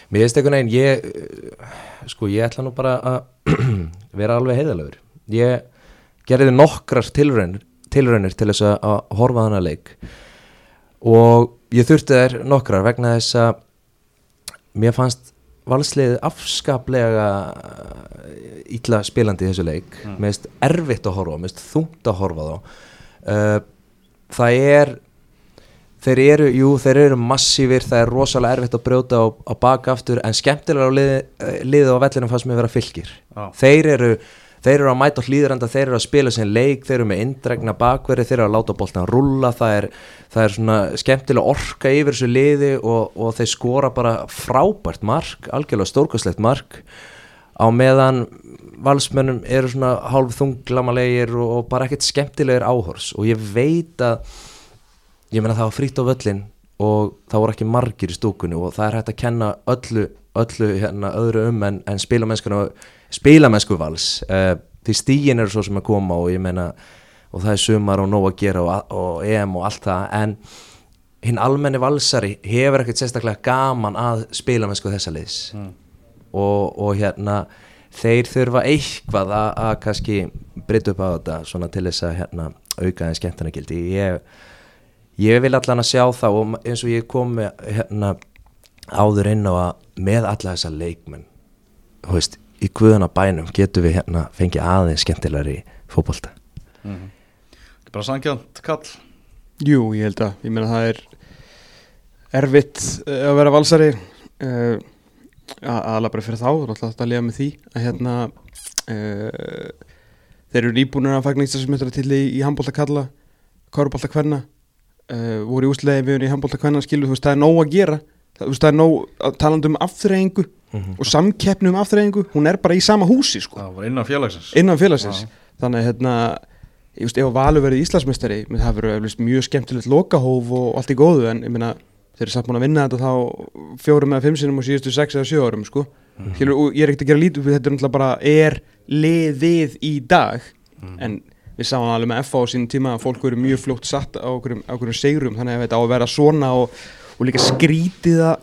Mér finnst einhvern veginn, ég, uh, sko, ég ætla nú bara að vera alveg heiðalegur. Ég gerði nokkrar tilraunir, tilraunir til þess að- að horfa á hana leik og ég þurfti þær nokkrar vegna þess að mér fannst valsliðið afskaplega ítla spilandi í þessu leik. Mér finnst erfitt að horfa mér finnst þungt að horfa þá. Uh, það er þeir eru, jú, þeir eru massífir það er rosalega erfitt að brjóta á, á baka aftur en skemmtilega á liði, eh, liðið á vellinum fannst mér vera fylgir Já. þeir eru, þeir eru að mæta hlýðranda þeir eru að spila sem leik, þeir eru með indregna bakveri, þeir eru að láta boltan rúlla það er, það er svona skemmtilega orka yfir þessu liði og, og þeir skora bara frábært mark algjörlega stórkastlegt mark á meðan valsmönnum eru svona hálf þunglamalegir og, og bara ekkert skemmtilegir áhors og ég veit að ég meina það var frýtt á völlin og það voru ekki margir í stúkunni og það er hægt að kenna öllu, öllu hérna, öðru um en, en spilamennsku vals uh, því stígin eru svo sem að koma og ég meina og það er sumar og nóg að gera og, og EM og allt það en hinn almenni valsari hefur ekkert sérstaklega gaman að spilamennsku þessa liðs. Og, og hérna þeir þurfa eitthvað að, að kannski breyta upp á þetta svona til þess að hérna, auka en skemmtana gildi ég, ég vil allan að sjá það og eins og ég kom með, hérna, áður inn á að með alla þessa leikmenn þú veist, í guðuna bænum getum við hérna fengið aðeins skemmtilegri fótbolta. Bara sangjant kall Jú, ég held að, ég meina það er erfitt eh, að vera valsari uh, aðalega bara fyrir þá, þú ætla að lifa með því að hérna uh, þeir eru nýbúinir að fagna ístasmjöndara til í, í handbólta kalla kárubólta kvenna uh, voru í við í handbólta kvenna skilu, þú veist, það er nóg að gera. Það, þú veist, það er nóg að talandi um afþreyingu og samkeppni um afþreyingu hún er bara í sama húsi, sko. Það var innan félagsins. Innan félagsins. Þannig að hérna ég veist, ef að Valur verið Íslandsmeistari menn það verður eflust mjög skemmtilegt lokahóf og allt í góðu en ég meina þeir eru samt búin að vinna þetta þá fjórum eða fimm sinum og síðustu sex eða sjö árum sko. mm. Skilur, og ég er ekkert að gera lítið þetta er náttúrulega bara er liðið í dag. En við sáum alveg með FA á sínum tíma að fólk verður mjög fljótt satt á okkurum, segrum þannig að þetta á að vera svona og, og líka skrítiða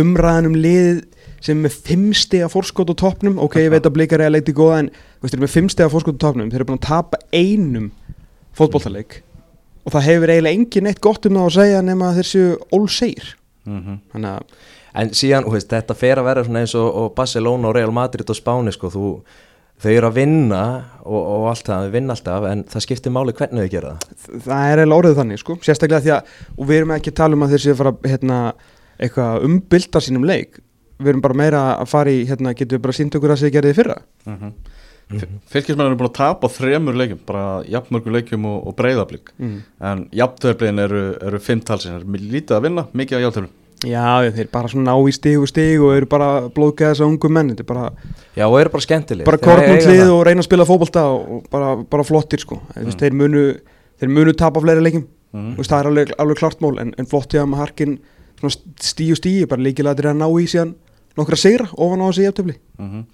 umræðan um liðið sem er með fimmstega fórskot á toppnum. Ok, ég veit að blikar er að leita í góða en þeir eru með fimmstega fórskot á toppnum. Þeir eru búin að tapa einum fótboltaleik. Og það hefur eiginlega engin eitt gott um það að segja nema að þeir séu ólseir Mhm. þannig að En síðan, veist, þetta fer að vera eins og, og Barcelona og Real Madrid og Spáni sko, þú, þau eru að vinna og, og allt það, þau vinna alltaf en það skiptir máli hvernig þau gera það. Það er eiginlega orðið þannig sko, sérstaklega því að og við erum ekki að tala um að þeir séu að fara hérna, eitthvað umbylta sínum leik. Við erum bara meira að fara í hérna, getum við bara sínt okkur að segja gerðið fyrra? Mm Fylkismenn eru búin að tapa þremur leikjum, bara jafnmörgu leikjum og, og breyðablík mm. en jafntöflin eru, eru fimm talsin er lítið að vinna, mikið á jafntöflin já, þeir bara svona ná í stig og stig og eru bara blóðgæða þess að ungu menn. Er bara, Já, og eru bara skemmtileg bara kornum hlið og reyna að spila fótbolta og, bara, bara flottir sko. Mm. þeir, munu, þeir munu tapa fleiri leikim mm. Það er alveg, alveg klart mál en, en flott ég að maður harkin stíu stíu, bara líkilega til að ná í síðan nokkra sigra ofan á þessi jafntöfli Mm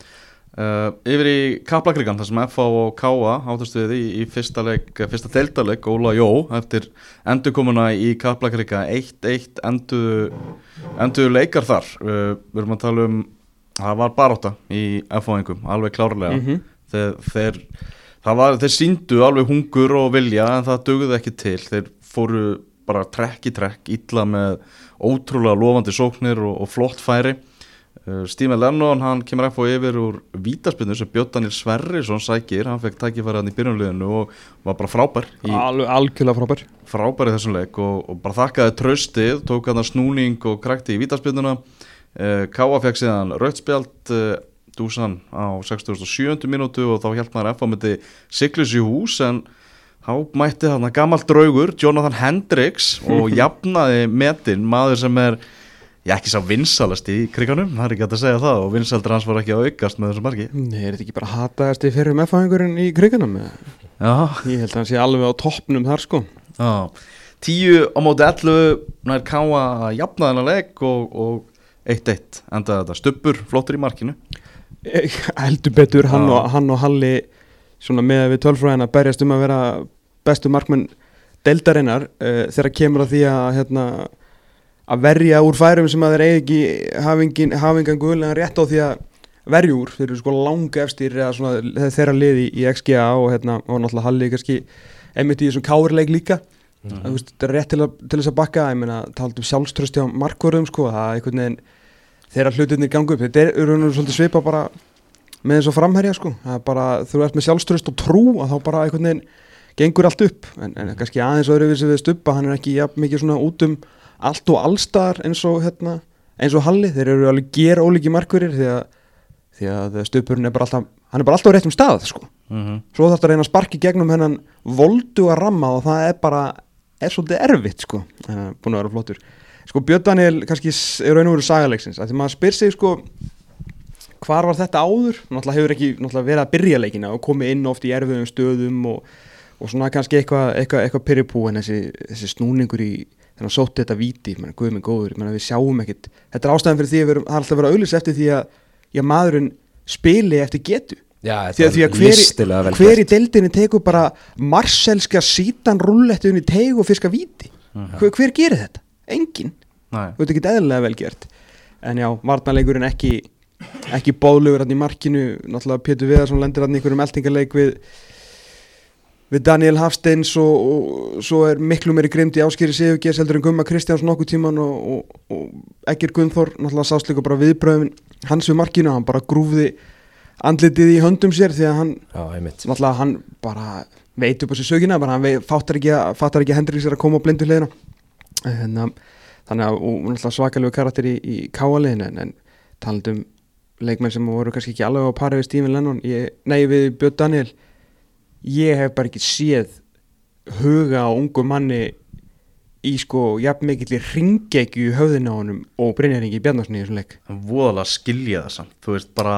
uh, yfir í Kaplakrigan þar sem FH og Káa átast við í, í fyrsta, leik, fyrsta deildarleik Óla Jó eftir endurkomuna í Kaplakrika 1-1 enduðu enduðu leikar þar. Uh, við erum að tala um það var baróta í FH-ingum alveg klárlega. Mhm. þeir, þeir, það var, þeir síndu alveg hungur og vilja en það dugði ekki til. Þeir fóru bara trekk í trekk illa með ótrúlega lofandi sóknir og, og flott færi Stímen Lennon hann kemur FH yfir úr vítaspinnu sem Björn Daniel Sverrisson sækir. Hann fekk tækifæri hann í byrjunliðinu og var bara frábær í alveg algjörlega frábær. Frábær í þessum leik og, og bara þakkaði tröstið, tók hann snúning og krækti í vítaspinnuna uh, Káa fekk síðan rautspjald uh, Dúsan á 67. mínútu og þá hjálp maður F á myndi Siglus í hús en þá mætti þarna gammal draugur Jonathan Hendricks og jafnaði metin, maður sem er ég ekki sá vinsalast í kriganum það er ekki hægt að segja það og vinsaldur hans var ekki að aukast með þessu marki. Nei, er þetta ekki bara hataðast í fyrir meðfæðingurinn í kriganum? Já, Ég held að hann sé alveg á toppnum þar sko. Já, tíu á móti 11 nær káa að jafna þennan leik og, og 1-1 endaði þetta. Stubbur, flottur í markinu. Eh, Heldur betur, hann, og, hann og Halli svona með við tölfræðina berjast um að vera bestu markmenn deildarinnar uh, þegar kemur að því að hérna, að verja úr færum sem að þeir eigi ekki hafingin, hafingan guðlega rétt á því að verja úr, þeir eru sko langa efstir eða svona þeirra liði í XGA og hérna, og náttúrulega Halli kannski einmitt í þessum káurleik líka. Mm. veist, þetta er rétt til, að, til þess að bakka ég meina, talað um sjálfströsti á markvörðum sko, það er einhvern veginn þegar hlutinni gangu upp, þetta er eru nú svolítið svipa bara með eins og framherja sko, það er bara þú ert með sjálfströst og trú að þá bara einhvern veginn gengur allt upp. En, en kannski aðeins öðruvísi við stuppa hann er ekki jafn mikið svona út um allt og allstar eins og hérna, eins og Halli, þeir eru alveg ger ólíki markverðir því að, því að stuppurinn er bara alltaf hann er bara alltaf á réttum stað sko. Mhm. svo þarf þetta að reyna að sparki gegnum hennan voldu að ramma og það er bara er svolítið erfitt sko. Uh, búin að vera flottur. Sko Björn Daniel kannski er raun og veru sagalegsins að því maður spyr sig sko hvar var þetta áður? Náttúrulega hefur ekki náttúrulega verið að byrja leikina og komið inn oft í erfiðum stöðum og, og svona kannski eitthvað eitthva, eitthva pyrripú en þessi, þessi snúningur í þannig að sótti þetta víti, menn, guð minn góður menn, við sjáum ekkit, þetta er ástæðan fyrir því að við erum, það er alltaf að vera auðlis eftir því að, að maðurinn spili eftir getu. Já, því að, því að hver, hver í gert. deildinni tekur bara marselska sítan rullettu unni teg og fiska víti? Hver, hver gerir þetta? Engin þú veit ekki eðlilega vel gert. En já, varnarleikurinn ekki ekki bóðlugur hann í markinu. Náttúrulega Pétur Viðarsson lendir hann í einhverjum eltingaleik við við Daniel Hafsteins og, og svo er miklu meiri grimt í áskýri Sigurgeis heldur en Gumma Kristjáns nokkuð tíman og, og, og Egger Gunnþór náttúrulega sást líka bara viðbröðum hans við markinu, hann bara grúfði andlitið í höndum sér því að hann Já, náttúrulega hann bara veit upp á sér sögina, bara hann veit, fattar ekki fattar ekki að Hendriks er að koma á blindu hliðina. En, um, þannig að og náttúrulega svakalegu karakter í, í káaliðin en, en talandum leikmenn sem voru kannski ekki alveg á pari við Stephen Lennon ég, nei við Björn Daniel ég hef bara ekki séð huga á ungu manni í sko jafn mikill í ringekju í höfðinu á honum og Brynjaringi Bjarnarsson í þessum leik. Hann voðalega skilja það samt Þú veist bara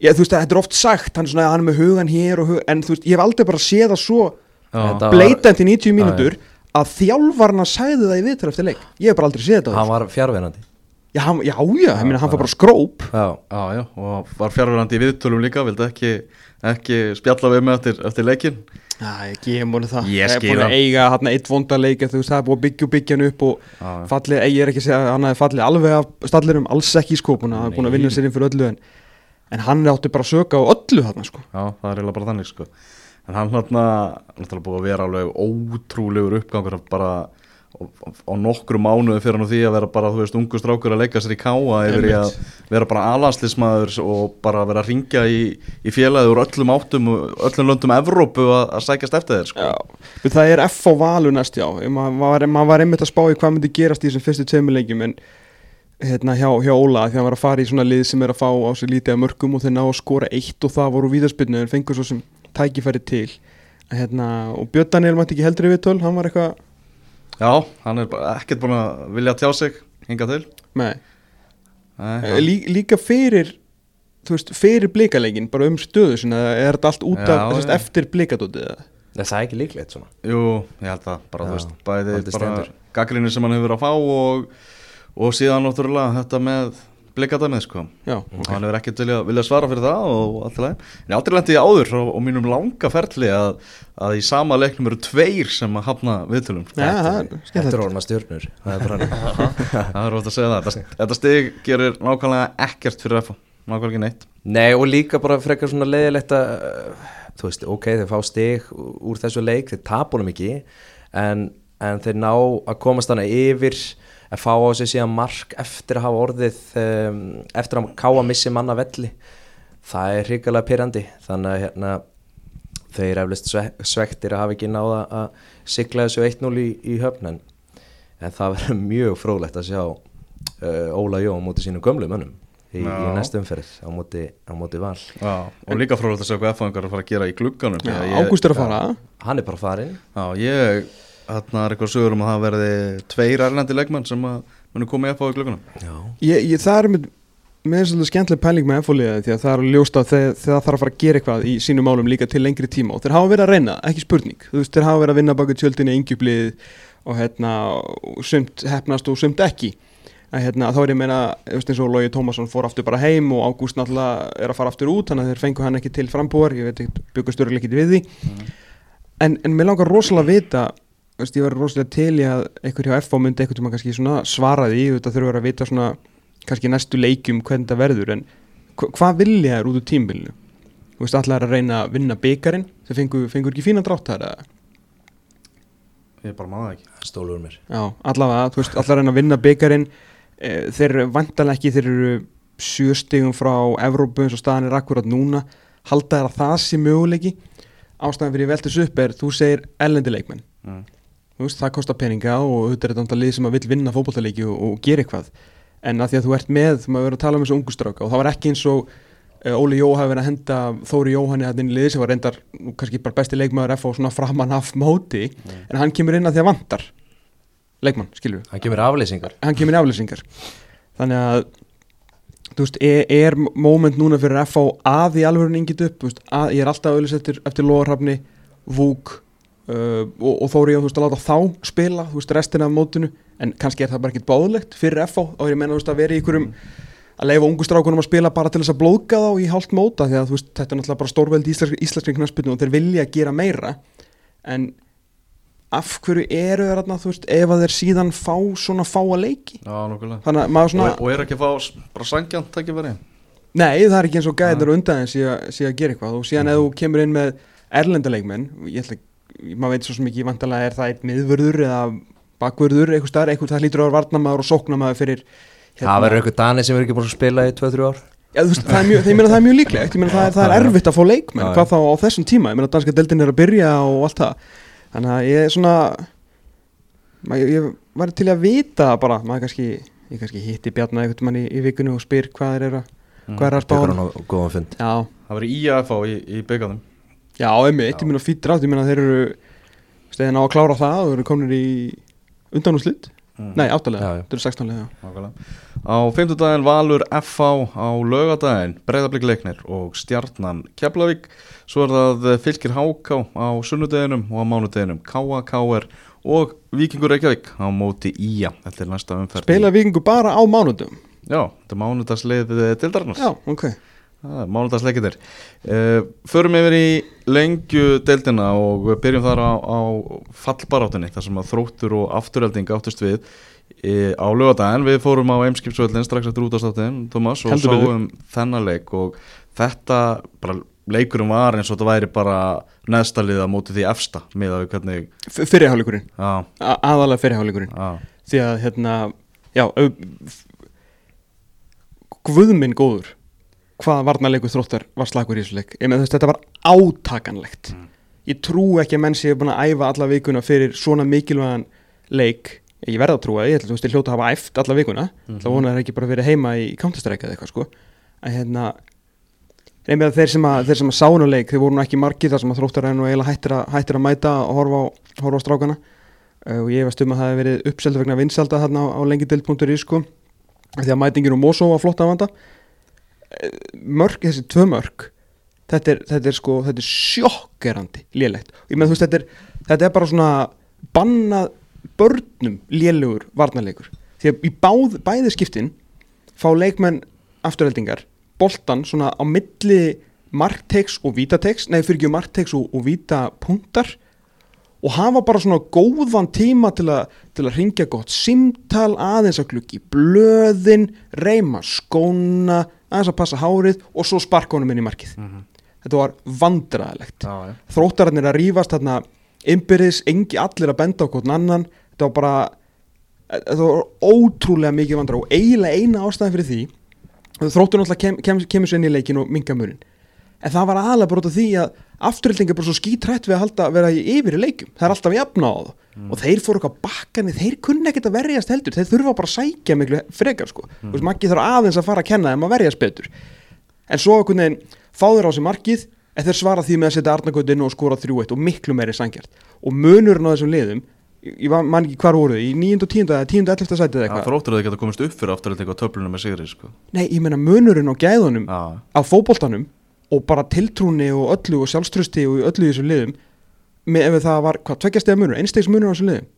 Já, þú veist, þetta er oft sagt, hann er, svona, hann er með hugan hér og hugan, en þú veist, ég hef aldrei bara séð það svo Já, var- í 90 mínútur að þjálfarna sagði það í viðtal eftir leik. Ég hef bara aldrei séð þetta Hann var fjárverandi já, hann, já, já, meina hann fær bara skróp. Já, já, já, og var fjárverandi í viðtölum líka Vildi ekki, ekki spjalla við mig eftir, eftir leikin Já, ég gef múinu það. Ég skil búin að hann. eiga hann eitt vonda leik þú veist, það er búin að byggja og byggja hann upp og Já, já. fallið, ég er ekki að segja að hann hefði fallið alveg af stallirum, alls ekki sko búin að, búin að vinna sér inn fyrir öllu en, en hann átti bara að söka á öllu þarna sko. Já, það er eiginlega bara þannig sko. En hann hérna, náttúrulega búið að á, nokkru mánuði fyrir því að vera bara, þú veist, ungu strákur að leika sér í káa yfir í að vera bara alanslismæður og bara vera að ringja í, í félagið úr öllum áttum og öllum löndum Evrópu að, að sækjast eftir þér sko. Það er F á valu næst já. Maður var, mað var einmitt að spá í hvað myndi gerast í þessum fyrstu tveimilegjum en hérna hjá, hjá Óla því hann var að fara í svona lið sem er að fá á sig lítið af mörgum og þeir ná að skora eitt og það voru víðarspilnu en fengur svo sem tækifæri til. Hérna, og Björn Daniel mætti ekki heldur yfir töl hann var eitthvað Já, hann er bara ekkert búin að vilja tjá sig hinga til með, Nei, Lí, líka fyrir þú veist, fyrir blikalegin bara um stöðu sinna, er þetta allt út af Já, þessast já. eftir blikadótið eða? Nei, það er ekki líklegt svona Jú, ég held það, bara Já, þú veist, bæði bara gaggrinni sem hann hefur að fá og, og síðan náttúrulega þetta með blikadæmið sko. Já, og hann hefur ekkert vilja, vilja svara fyrir það og allt í lagi. En ég aldrei lendi í áður og, og mínum langa ferli að, að í sama leiknum eru tveir sem að hafna viðtölum. Þetta er skemmtilegt. orðna stjörnur. Það er bara hann það er rótt að segja það. Þetta, þetta stig gerir nákvæmlega ekkert fyrir FH nákvæmlega ekki neitt. Nei og líka bara frekar svona leiðilegt að uh, þú veist, ok, þeir fá stig úr þessu leik, þeir tapunum ekki en, en þeir ná að komast hana yfir að fá á sig síðan mark eftir að hafa orðið um, eftir að káa missi manna velli. Það er hrikalega pyrrandi þannig að hérna þau eru eflust sve- svektir að hafa ekki náða að sigla þessu 1-0 í, í höfn en, en það verður mjög fróðlegt að sjá uh, Óla Jó á móti sínum gömlu mönnum í, í Já. næstu umferð á móti, á móti val. Já, og líka frólægt að segja hvað FH er að fara að gera í glugganum. Að Ágúst er að fara. Hann er bara farin Já, ég þarna er eitthvað sögur um að það verði tveir erlendi leikmenn sem að munu koma í FH í glugganum. Já, ég, ég, það er með með svolítið skemmtileg pæling með F-fóliða því að það er ljóst að þeir, þeir þarf að fara að gera eitthvað í sínum málum líka til lengri tíma og þeir hafa verið að reyna, ekki spurning. Veist, þeir hafa verið að vinna baka tjöldinni yngjublið og hérna, sumt hefnast og sumt ekki. Að hérna, þá er ég að meina, eins og Lógi Tómasson fór aftur bara heim og Ágúst náttúrulega er að fara aftur út, þannig að þeir fengu hann ekki til frambúar, ég veit ekki, byggust örgulega ekki við því. En, en mér langar rosalega að vita veist, ég var rosalega til í að einhver hjá FH myndi einhvern tíma kannski svona svara því þetta þurfa að vita svona kannski næstu leikjum hvernig það verður en hva, hvað vilja þær út úr tímbilinu þú veist, allar að reyna að vinna byggarinn þeir fengur, fengur ekki fína drátt þar eða? Ég bara maður það ekki stólur mér já, allavega, þú veist, allar að reyna að vinna byggarinn e, þeir eru vantanlega ekki þeir eru sjöstigum frá Evrópu eins og staðan er akkurat núna halda þær að það sé möguleiki ástæðan fyrir veltis upp er þú segir ellendi leikmenn Mm. Veist, það kostar peninga og auðvitað er þetta lið sem að vill vinna fótbollaleiki og, og gera eitthvað. En að því að þú ert með, maður verið að tala um þessu ungustráka og það var ekki eins og uh, Óli Jó hafi verið að henda Þóri Jóhanni að inn í liði sem var reyndar kannski bara besti leikmaður F á svona framan af móti en hann kemur inn að því að vantar leikmann, skilur hann kemur aflýsingar. Hann kemur aflýsingar. Þannig að þú veist, er, er moment núna fyrir FH að í alveg ingit upp? Þú veist, að, ég er alltaf auðvitað eftir, eftir Lóarhafni Vúk uh, og, og Þóri veist að láta þá spila veist, restina af mótinu. En kannski er það bara ekkit báðlegt fyrir FH og ég menna þú veist að vera í ykkurum að leifa ungu strákunum að spila bara til þess að blóðga þá í hálft móta því að veist, þetta er náttúrulega bara stórveldi íslenski, íslenski knaspinu og þeir vilja gera meira. En af hverju eru þeir veist, ef að þeir síðan fá svona fáa leiki? Já, þannig að maður svona, og, og er ekki að fá bara sangjant tækifæri? Nei það er ekki eins og gæðir undan en sé að gera eitthvað. Og síðan ef þú kemur inn með erlendaleikmenn ég ætla, maður veit svo sem ekki vantanlega er það einn miðvörður eða bakvörður eitthvað starf, eitthvað það lítur á að vera varnamaður og sóknamaður fyrir hérna- það verður eitthvað Dani sem er ekki búin að spila í 2-3 ár. Já, þú veist, það er mjög, það er mjög líklegt ég meina það er, það er erfitt að fá leikmenn Já, hvað þá á þessum tíma, ég meina danska deildin er að byrja og allt það. Þannig að ég er svona maður, ég, ég var til að vita bara, maður kannski ég kannski hitti Bjarnar einhvern mann í, í vikunni og spyr hvað er, að, hvað er að spá það verður IAF á í, í byggandum já, einmitt, ég meina fýttir átt ég meina þeir eru stegin á að klára það og eru komin í undanúslit Mm. nei, áttalega, þetta eru 16 lega. Á fimmtudaginn Valur FH á laugadaginn Breiðablík leiknir og Stjarnan Keflavík svo er það fylgir HK á sunnudeginum og á mánudeginum K.A. K.R. og Víkingur Reykjavík á móti Ía Þetta er næsta umferð í- Spila vikingu bara á mánudum Já, þetta er mánudagsleið dildarnas Já, ok Það er mánudagsleikindir uh, Förum yfir í lengju deildina og við byrjum þar á, á fallbaráttunni þar sem að þróttur og afturhelding áttust við e, á lögadaginn við fórum á Eimskipsvöldin strax eftir útastáttin Thomas og Heldur sáum þennan leik og þetta bara leikurum var eins og þetta væri bara neðstalið að móti því efsta með að við hvernig F- Fyrriháleikurinn, já, aðalega fyrriháleikurinn já, því að hérna já, guðminn góður hvað varnarleikur þróttar var slagur í þessu leik. Ég með þess að þetta var átakanlegt. Ég trú ekki að menn séu búin að æfa alla vikuna fyrir svona mikilvægan leik. Ég verða að trúa, því, ég held að hljóta að hafa æft alla vikuna, mm það vonar ekki bara verið heima í counterstrike eða eitthvað sko. Að hérna að þeir sem að, þeir sem að sánu leik þeir voru nú ekki margir þar sem að þróttar er nú eiginlega hættir að, hættir að mæta og horfa á, horfa á strákana. Uh, og ég veist um að það hefði verið uppseldu vegna vinsalda þarna á, á lengidel.ri mörg, þessi tvö mörg þetta er, þetta er sko, þetta er sjokkerandi lélegt, ég með þú veist þetta er, þetta er bara svona bannað börnum lélugur varnarleikur. Því að í báð, bæði skiptin fá leikmenn afturheldingar boltan svona á milli markteiks og vítateiks nei fyrir ekki markteiks og, og vítapunktar og hafa bara svona góðan tíma til að, til að ringja gott simtal aðeins að gluggi blöðin, reyma skóna aðeins að passa hárið og svo sparka honum inn í markið. Þetta var vandræðilegt já, já. þróttararnir að rífast þarna innbyrðis, engi allir að benda hvort annan. Þetta var bara þetta var ótrúlega mikið vandræð og eiginlega eina ástæðan fyrir því þróttur náttúrulega kem, kem, kemur sér inn í leikin og minga murin en það var aðalega bara út af því að afturhilding er bara svo skítrætt við að halda, vera í yfir í leikum það er alltaf jafna á það og þeir fóru eitthvað bakkanni, þeir kunni ekkert að verjast heldur þeir þurfa bara að sækja miklu frekar sko. mm. veist, Maggi þarf aðeins að fara að kenna þeim að verjast betur en svo einhvern veginn fá þeir á sig markið en þeir svara því með að setja Arnagöld inn og skora 3-1 og miklu meiri sangjart og munurinn á þessum liðum ég man ekki hvar voru þið, í 9. og 10. eða 10. og 11. sætið eða eitthvað þróttur að þið geta komist upp fyrir afturhelding á töflunum með sigri sko. nei, ég meina munurinn á gæðunum á fótboltanum og bara tiltrúni og öllu og sjálfströsti og öllu í þessum liðum með ef það var, hvað, tveggjast eða munur, einstegs munur á þessum liðum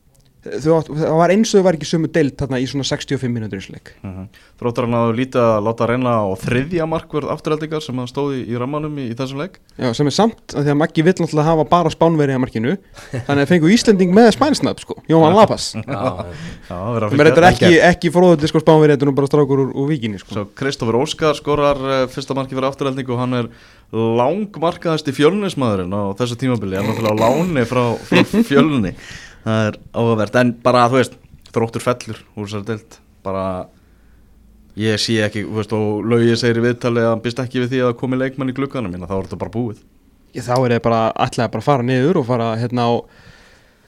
það var eins og þau var ekki sömu deilt þarna í svona 65 mínútur eins og leik. Mm Þróttar hann að lítið að láta reyna á þriðja markverð afturheldingar sem að stóði í rammanum í, í þessum leik. Já, sem er samt að því að Maggi vill náttúrulega hafa bara spánverið að markinu þannig að fengu Íslending með spænsnafn sko, Jóhann Lapas. Já, Já, það er þetta ekki, ekki fróðundi sko spánverið þetta er nú bara strákur úr, úr víkinni sko. Svo Kristoffer Óskar skorar uh, fyrsta marki fyrir afturhelding og hann er langmarkaðasti fjölnismæðurinn á þessu tímabili, hann er náttúrulega á láni frá, frá fjölni það er áhugavert, en bara þú veist þróttur fellur úr þessari deild. Bara ég sé ekki, þú veist og Laugi segir í viðtali að hann býst ekki við því að komi leikmann í glugganum. Minna, þá er þetta bara búið. Ég, þá er það bara ætlaði bara að fara niður og fara hérna á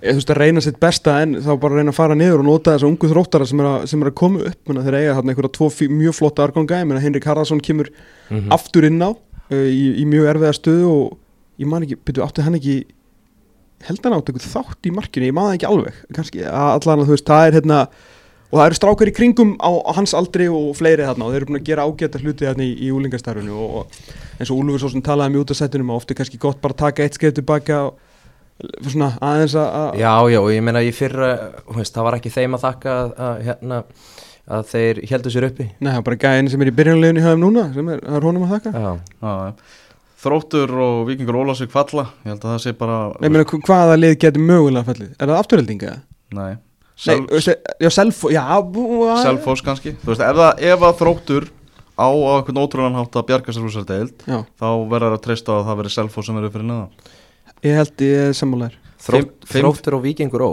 ég, þú veist að reyna sitt besta en þá bara reyna að fara niður og nota þessa ungu þróttara sem er að, sem er að koma upp. Menna, þeir eiga þarna einhverja tvo fí- mjög flotta arganga ég meina Henrik Haraldsson kemur Mhm. aftur inn á uh, í, í mjög erfiða stöðu og ég man ekki, byrju, átti hann ekki held hann átti eitthvað þátt í markinu ég man það ekki alveg, kannski að allan að þú veist, það er hérna og það eru strákar í kringum á, á hans aldri og fleiri þarna og þeir eru búin að gera ágæta hluti þarna í, í úlingastarfinu og, og eins og Úlfur svo sem talaði mjög út af settinum og ofti kannski gott bara að taka eitt skeið tilbaka og svona aðeins að að- Já, já, og ég meina í fyrra, þú veist, það var ekki þeim að þakka að, að, hérna, að þeir heldur sér uppi. Nei, það er bara gæðin sem er í byrjanleginu hjá þeim núna sem er, er honum að þakka Já, Já, já. Þróttur og Víkingur Ólafsvík falla Ég held að það sé bara Nei, hv- hvaða lið getur mögulega fallið? Er það afturheldinga? Nei, Nei, Sel- þú veist, já, Selfo, já bú- Selfoss kannski Þú veist, ef, það, ef að þróttur á á einhvern ótrúlan hátt að bjarga sér úr sér deild Já, þá verður að treysta á að það verður Selfoss sem verður fyrir neðan ég held ég sammálaður Þrótt, þróttur og vikingur ó,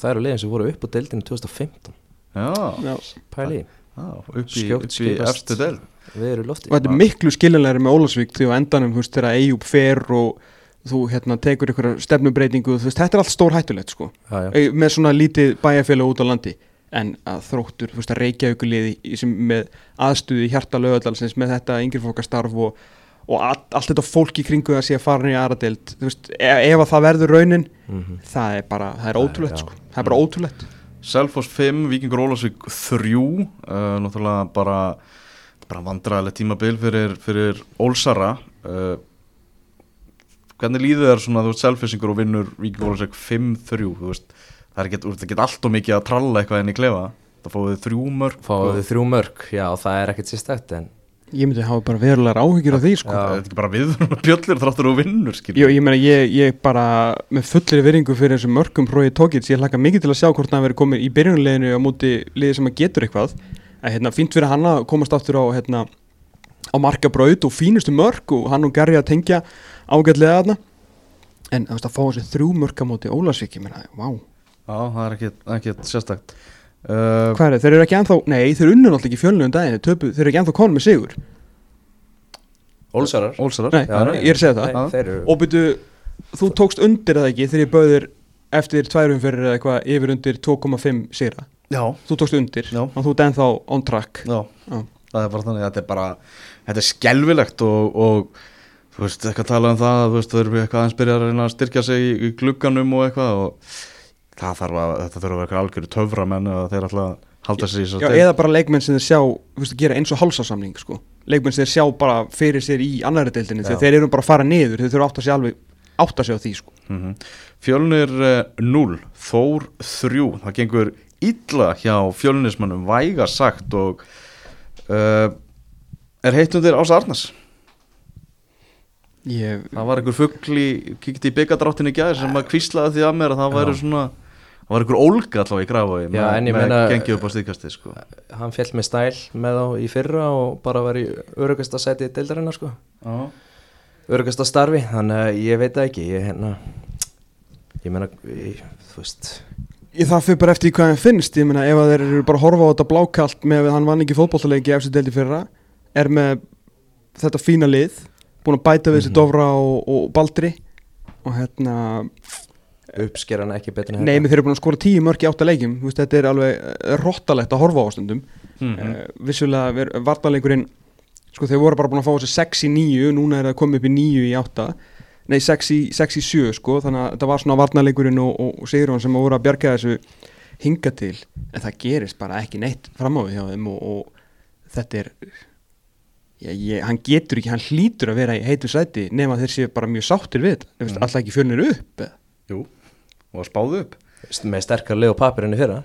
það eru liðin sem voru upp á deildinu 2015. Já, Já. Pæli, upp í, í lofti. og þetta er miklu skiljanlegri með Ólasvík því á endanum, þú veist, þegar Eyjúb fer og þú hérna tekur ykkur stefnubreitingu, þú veist, þetta er allt stór hættulegt sko, Já, já. Með svona lítið bæjarfélag út á landi, en að þróttur, þú veist, að reykja ykkur liði sem með aðstuði hjarta lögadalsins með þetta yngirfókastarf og, og all, allt þetta fólk í kringu að sé að fara niður aðradeild, þú veist, ef, ef að það verður raunin, Mhm. það er bara, það er Það ótrúlegt sko, það er bara ótrúlegt Selfoss 5, Víkingur Ólafsvík 3 uh, náttúrulega bara bara vandræðilegt tímabil fyrir, fyrir Ólsara. Uh, hvernig líður þér svona þú veist selfisingur og vinnur Víkingur Ólafsvík 5-3 þú veist það er get allt og mikið að tralla eitthvað inn í klefa. Það þið þrjú mörg Fáðu þið þrjú mörg, já, það er ekkert sérstætt, en Ég myndi hafa bara verulegar áhyggjur af því sko. Já. það er ekki bara viður bjöllir þráttur og vinnur Jó, ég meina, ég, ég bara með fullri viringu fyrir þessum mörgum Hrói Tókits, ég hlaka mikið til að sjá hvort hann verið komin í byrjunleginu á móti liði sem að getur eitthvað. Að hérna, fínt fyrir hann að komast aftur á hérna, á markabraut og fínustu mörg og hann og Garri að tengja ágætlega þarna. En að fá þessi þrjú mörg á móti Ólasvík, ég meina, vá. Já, það er ekki, ekki sérstakt uh, Hvað er það, þeir eru ekki ennþá, nei, þeir unnur náttúrulega ekki fjölnum daginn, þeir, töpu, þeir eru ekki ennþá konum með sigur Ólsarar. Ólsarar Nei, Já, nei. ég er að segja það Nei, þeir eru, Og byrju, þú tókst undir eða ekki þegar ég bauðir eftir tværum fyrir eða eitthvað yfir undir 2,5 sigra já, Þú tókst undir Já. og þú ert ennþá on track já, Já. það er bara þannig þetta er bara, þetta er skelvilegt og, og þú veist, eitthvað tala um það þú veist, þau eru eitthvað aðeins byrja að reyna að styrkja sig í, í glugganum og eitthvað og það þarf að, þetta þurfa að vera eitthvað algjöru töframenn að þeir ætla að halda sér í Já, þessar eða bara leikmenn sem þeir sjá þú veist, gera eins og hálsasamning sko. leikmenn sem þeir sjá bara fyrir sér í annari deildinni Já. þegar þeir eru bara að fara niður þeir þurfa átt að sé alveg átt að sé á því sko. mm Fjölnir 0 Þór 3 það gengur illa hjá fjölnismannum væga sagt og uh, er heitt undir Ása Arnars ég, það var einhver fugl í, kíkti í byggadráttin í gæði sem að kvíslaði því að mér að það væri svona það var einhver ólga allavega í grafói Já, en ég með meina- gengið upp á stíkasti sko. hann fjall með stæl með þá í fyrra og bara var í örugasta sæti deildarinnar, sko. Já. Örugasta starfi, þannig að ég veit ekki, ég, hérna, ég meina, ég, þú veist, ég það fyrir bara eftir hvað hann finnst ég meina ef að þeir eru bara að horfa á þetta blákalt með að hann vann ekki fótbollaleiki eftir deildi fyrra er með þetta fína lið búin að bæta við þessi Mhm. Dofra og, og Baldri og hérna uppsker hann ekki betur en Nei, menn þeir eru búin að skora tíu mörg í átta leikjum Þú veist, Þetta er alveg eh, rottalegt að horfa á stundum mm Mhm. Vissulega ver- varnarleikurinn Sko þeir voru bara búin að fá þessi 6 í 9 Núna er það komið upp í 9 í 8 Nei, 6 í, 6 í 7 sko Þannig að þetta var svona varnarleikurinn og, og, Sigrun sem voru að bjarga þessu hinga til En það gerist bara ekki neitt fram á við hjá þeim og, og þetta er ég, ég, Hann getur ekki, hann hlýtur að vera í heitu sæti Nefn að þeir séu bara mjög sáttir við þetta mm. Alltaf ekki fjölnir upp eða? Jú, og spáðu upp. Með sterkar leið og papir enn í fyrra.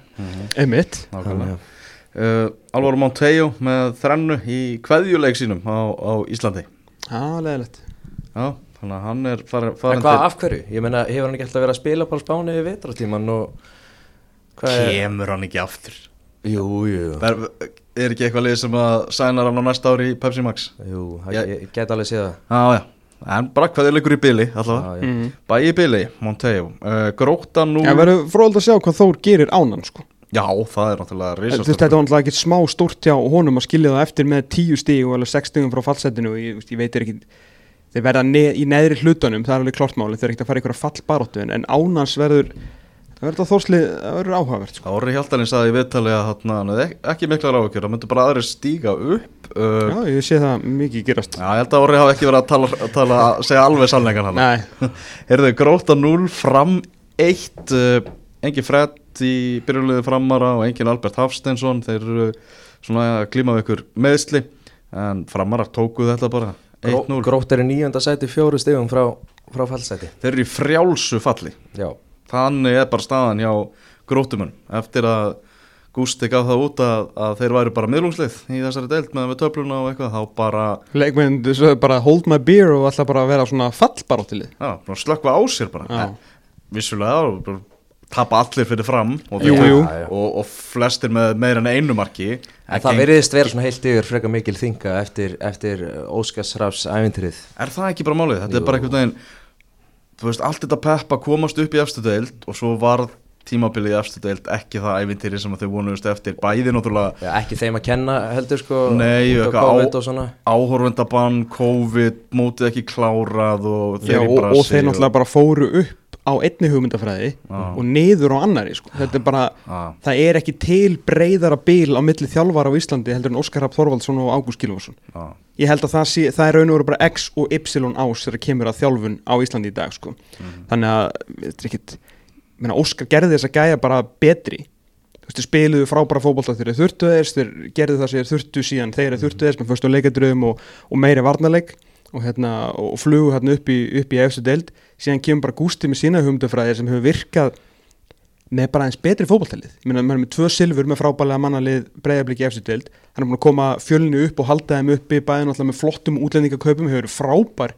Einmitt. Nákvæmlega. Þannig Uh, Alvaro Montejo með þrennu í kveðjuleik sínum á, á Íslandi. Já, leðilegt Já, þannig að hann er En farin hvað, af hverju? Ég meina, hefur hann ekki alltaf verið að spila bara á spáni við vetratíman og? Kemur hann ekki aftur? Jú, jú, er, er ekki eitthvað lið sem að sænar hann á næsta ári í Pepsi Max? Jú, ég, ég get alveg séð það. Já, já, en bara kveðjuleikur í bili allavega Já, já. mm. Bæi í bili, Montejo uh, Gróta nú Já, verður fróðald að sjá hvað Þór gerir ánan sko. Já, það er náttúrulega risastórt þetta var náttúrulega ekki smá stórt hjá honum að skilja það eftir með tíu stíg og alveg sex stígum frá fallsetinu og ég, ég veit er ekki þeir verða ne í neðri hlutunum, það er alveg klártmáli þeir eru ekkert að fara í einhverja fallbaróttu en, en ánans verður það verður þórslið, það verður áhugavert sko. Ári Hjaltalinn saði í viðtali að hann hefði ek- ekki mikla ráðugjör, það myndi bara aðri stíga upp uh, Já, ég sé það mikið gerast. Já, ég held að Ári hafi ekki verið að tala, tala að segja alveg sannleikan hann Nei, Heyrðu, gróta 0 fram 1 uh, engin Fred í byrjulegði framara og engin Albert Hafsteinsson þeir eru svona að glíma við ykkur meðsli en framarar tókuð þetta bara 1-0 Grótt er í nýjönda sæti fjóru stegum frá, frá fallsæti. Þeir eru í frjálsu falli. Já, þannig er bara staðan hjá grótumun eftir að Gústi gaf það út að, að þeir væru bara miðlungslið í þessari deild með, með töfluna og eitthvað þá bara, leikmenn svo bara hold my beer og ætla bara vera svona fallbaróttilið já, bara slökva á sér bara. Já. En vissulega og bara tapa allir fyrir fram og, Jú, jú. og, og flestir með meira en einu marki. En það veriðist vera svona heilt yfir frekar mikil þinga eftir, eftir Óskarsrafs ævintrið er það ekki bara málið, þetta er bara einhvern veginn þú veist, allt þetta peppa komast upp í efstu deild og svo varð tímabilið í efstu deild ekki það ævintýri sem að þau vonuðust eftir. Bæði náttúrulega Já, ekki þeim að kenna heldur sko Nei, og áhorvendabann, COVID, mótið ekki klárað og Já, þeir í og, brasi og þeir náttúrulega bara fóru upp á einni hugmyndafræði Já. og niður á annari sko. þetta er bara, Já. það er ekki til breyðara bíl á milli þjálfara á Íslandi heldur en Óskar Rapp Þorvaldsson og Ágúst Gilvarsson Já. ég held að það, sé, það er raun og veru bara X og Y ás þegar kemur að þjálfun á Íslandi í dag sko. þannig að þetta er ekkit, meina, Óskar gerði þess að gæja bara betri þeir spiluðu frábæra fótbolta þeir eru þurftu þess, þeir gerðu það sem þeir þurftu síðan þeir þurftu þess með fyrstu leikadröðum og, og meiri varnarleik og, hérna, og flugu hérna upp í, í efstu deild. Síðan kemur bara Gústi með sína humdufræðir sem hefur virkað með bara eins betri meina, maður er með tvö silfur með frábælega mannalið breyðabliki efstu deild, hann er búin að koma fjölinu upp og halda þeim uppi, bæðin alltaf með flottum útlendingaköpum, hefur frábær.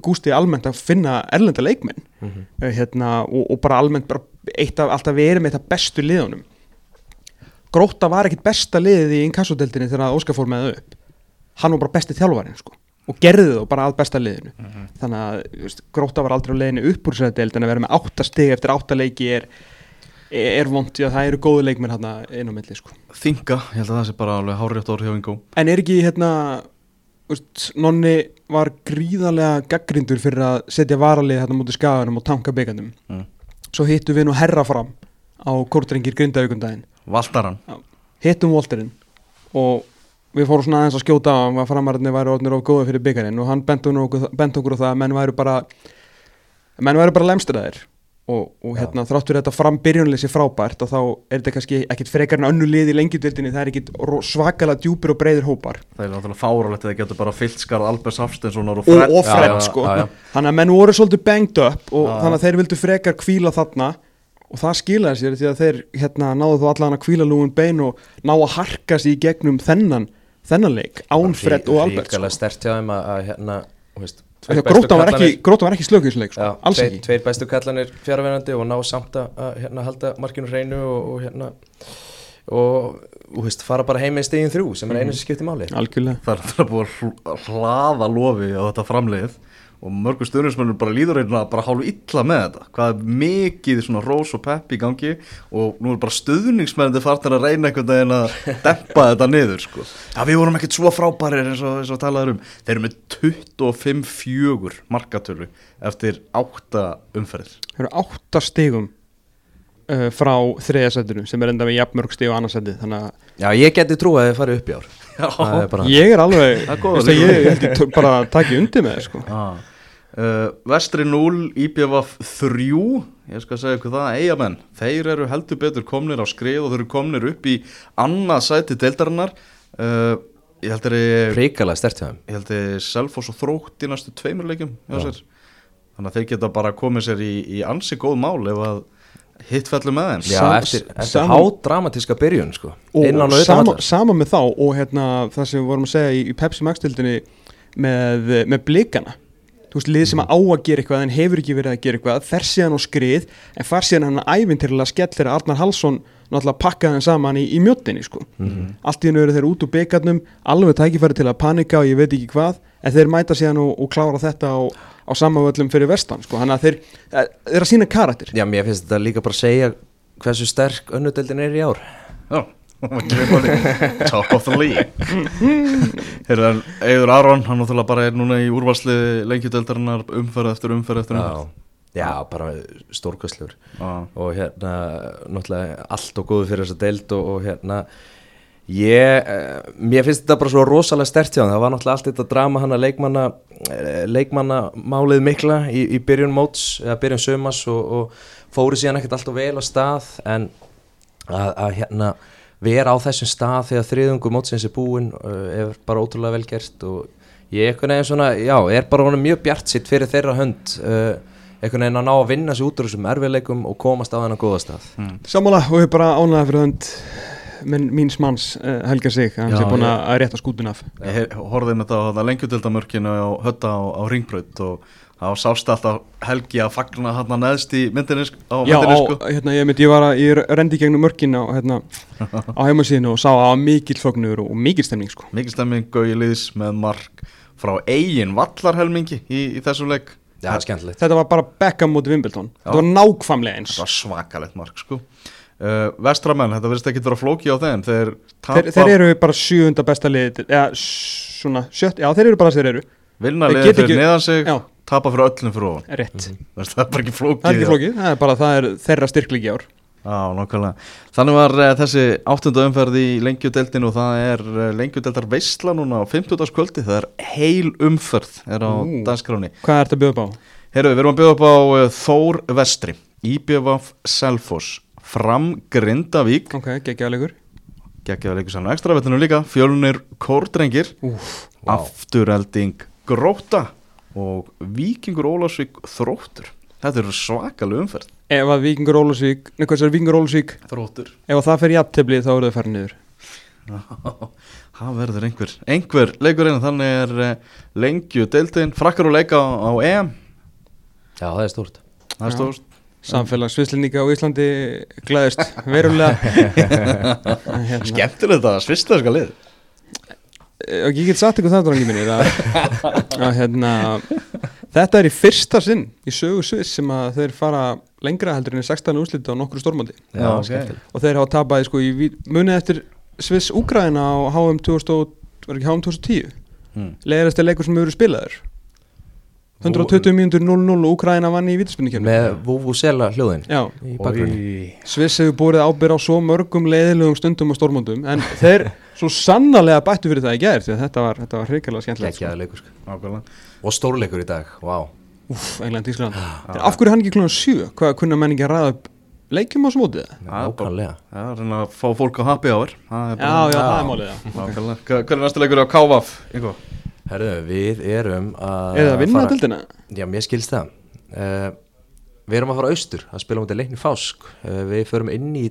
Gústi almennt að finna erlenda leikmenn. Mhm. uh, hérna, og, og bara almennt bara eitt af, alltaf verið með þetta bestu liðunum Gróta var ekkit besta liðið í inkassodeldinni þegar Óskar fór með það upp. Hann var bara besti þjálfarinn sko og gerði það bara að besta liðinu. Þannig að þú veist, Gróta var aldrei á leiðinu upp úr þessari deild en að vera með átta stig eftir átta leiki er, er vond í að það eru góðu leikmenn hérna inn á milli sko. Þinga, ég held að það sé bara alveg hárétt orð hjá Ingo En er ekki hérna úst, Nonni var gríðarlega gaggrindur fyrir að setja varalið hérna mútið skaganum og tanka byggandum Mm. Svo hittum við nú herra fram á Kortrengir Grindavíkundaginn. Valtaran Hittum Volterinn og við fórum svona aðeins að skjóta á að framararnir væri orðnir of góða fyrir byggarinn og hann bent okkur, bent okkur á það að menn væru bara menn væru bara lemstraðir. Og, og hérna þráttur þetta fram byrjunleysi frábært og þá er þetta kannski ekkit frekar en önnu lið í lengjudildinni það er ekkit svakalega djúpir og breyðir hópar. Það er náttúrulega fáralegt að þeir getur bara fyllt skarð Albers Hafsteinssonar og og, Fred og Fred Já, sko. já, já. þannig að menn voru svolítið banged up og þannig að þeir vildu frekar kvíla þarna og það skilaði sér því að þeir hérna, náðu þó allan að kvíla lúin bein og ná að harka sér í gegnum þennan þennan leik, án Fred og Albert sko. Ríkalega stert hjá þeim að, að hérna að Gróta var ekki, kallarnir- Gróta var ekki slöku í þessu leik sko. Alls tveir, ekki tveir bestu kallanir fjárverandi og ná samt að að, hérna, halda markinu hreinu og, og hérna og þú veist, fara bara heim með stegin þrjú sem er einu sem skiptir máli algjörlega Það er náttúrulega búið að hl- hlaða lofi á þetta framlið og mörgur stundismennur bara líður einhverja bara hálfu illa með þetta hvað er mikið svona rós og pepp í gangi og nú er bara stuðningsmennandi farnir að reyna einhvern veginn að dempa þetta niður sko. Já, við vorum ekkert svo frábærir eins og, eins og talaður um þeir eru með 25-4 markatölu eftir 8 umferðir þeir eru átta stigum uh, frá þriðasættinu sem er enda með jafnmörg stig og annarsætti þannig að Já, ég geti trú að þið farið upp í ár Það er bara ég er alveg er að ég held ég bara að taki undir með það sko. ah. Uh, Vestri 0, IBF 3 ég skal segja ykkur það, eigamenn þeir eru heldur betur komnir á skrið og þeir eru komnir upp í annað sæti deildarinnar. Uh, ég held þeir ríkalega stert hjá þeim. ég held þeir Selfoss og Þrótt í næstu tveimur leikjum hjá Já. sér. Þannig að þeir geta bara komið sér í, í ansi góð mál ef að hitt fellur með þeim. Já, eftir, eftir hádramatíska byrjun sko. Og Innan og utan sama, sama með þá og hérna, það sem við vorum að segja í, í Pepsi Max tildinni með, með blikana þú veist, lið sem að á að gera eitthvað en hefur ekki verið að gera eitthvað, fer síðan á skrið en far síðan hann ævintýrlega skellir að Arnar Hallsson náttúrulega pakka þeim saman í, í mjöttinni sko. allt í hennu eru þeir út úr byggarnum alveg tækifæri til að panika og ég veit ekki hvað en þeir mæta síðan og, og klára þetta á, á samavöllum fyrir vestan sko. þannig að þeir, eh, þeir að sína karakter Já, mér finnst þetta líka bara að segja hversu sterk önnudeldin er í ár Já, top of the league. Heyrðu, Eður Aron, hann náttúrulega bara er núna í úrvarsli leikjudeldarinnar umferð eftir umferð eftir umferð. Já, bara stórkvæslegur Já. og hérna náttúrulega allt og góðu fyrir þessa deild og, og hérna ég, eh, mér finnst þetta bara svo rosalega stert hjá hann, það var náttúrulega allt þetta drama hann að leikmanna eh, leikmanna málið mikla í, í byrjun móts eða byrjun sömas og, og fóru síðan ekkert alltaf vel á stað. En að, að hérna vera á þessum stað þegar þriðungu mótsins er búin uh, er bara ótrúlega vel gert og ég einhvern veginn svona, já, er bara honum mjög bjart sitt fyrir þeirra hönd uh, einhvern veginn að ná að vinna sig út úr þessum erfiðleikum og komast á þennan góða stað. Sammála og ég er bara ánægða fyrir hönd minn, míns manns uh, Helga sig hann sé búin ég- að rétta skútun af. Ég horfði með þetta á lengjudildamörkinu á hötta á, á ringbraut og þá sást alltaf Helgi að fagna hann neðst í myndinni á Já, myndinni á, sko. hérna, ég, myndi, ég var að, ég rendi gegnum mörkin á, hérna, á heimasíðinu og sá að það var mikill fögnur og mikill stemning sko. Mikið stemming, Gauji Lýðs með mark frá eigin vallarhelmingi í, í þessum leik. Já, skemmtilegt. Þetta var bara Beckham mútið Wimbledon. Já. Þetta var nákvæmlega eins. Það var svakalegt mark sko. Uh, Vestramenn, þetta verðist ekki vera flóki á þeim. Þeir þeir, þeir eru bara sjöunda besta liðið eða svona sjött, já þeir eru bara þeir eru. Vinna þeir liðið geta fyrir ekki- neðan sig. Já, tapa fyrir öllum fyrir ofan Veist, það er bara ekki flókið Það er flókið, það er bara það er þeirra styrklíki ár Já, nákvæmlega. Þannig var uh, þessi áttunda umferð í lengjudeldinu og það er uh, lengjudeldar veistla núna á 50. kvöldi, það er heil umferð er á Ú. danskráni. Hvað er þetta að bjóða upp á? Herru, við erum að bjóða upp á uh, Þór Vestri, IBVF Selfoss, Fram Grindavík, Ok, geggjaðalegur geggjaða leikur sann ekstra vettinu líka, Fjölnir Kórdrengir, Vá. Afturelding Gróta og Víkingur Ólafsvík Þróttur. Þetta eru svakalega umferð. Ef að Víkingur Ólusvík, neða hvað er Víkingur Ólusvík Þróttur. Ef að það fer í aftefli þá eru þau farin niður Það verður einhver, einhver leikur einu, þannig er uh, lengju deildin, frakkar og leika á, á EM, Já, það er stórt það er Já. stórt. Samfélagsvislinníka á Íslandi glæðist verulega hérna, Skemmtilegt að svista þess að lið. Eh, ég get sagt ykkur það mínir að, að hérna, þetta er í fyrsta sinn í sögu Sviss sem að þeir fara lengra heldur en í 16 úrslita á nokkru stórmóti Já, ok. skemmtilegt og þeir hafa tapaði sko munið eftir Sviss Úgræna á HM 2000 og- var ekki HM 2010 Mm. leiðast er leikur sem eru spilaður 120 mínútur 0-0 og Úgræna vann í vítaspinnukefni Með Vuvuzela hljóðin. Sviss hefur búið ábyrð á svo mörgum leiðilegum stundum og stórmóndum en þeir svo sannarlega bættu fyrir það í að þetta var, þetta var hrikalega skemmtilegt sko. Sko. Og stórleikur í dag, vá Úf, England, Ísland Af hverju er hann ekki klúna 7? Hvað kunna menn ekki að ræða upp leikjum á smótið? það? Nákvæmlega Já, reyna að fá fólk á happy hour. Það er Já, bara- já, það er málið já. Nákvæmlega. Hva- Hver er næsta leikur á KVF? Ingo? Herðu, við erum að það að vinna fara- dildina? Já, mér skilst það. Uh, Við erum að fara austur að spila mútið leikni Fásk. Uh, Við förum inn í,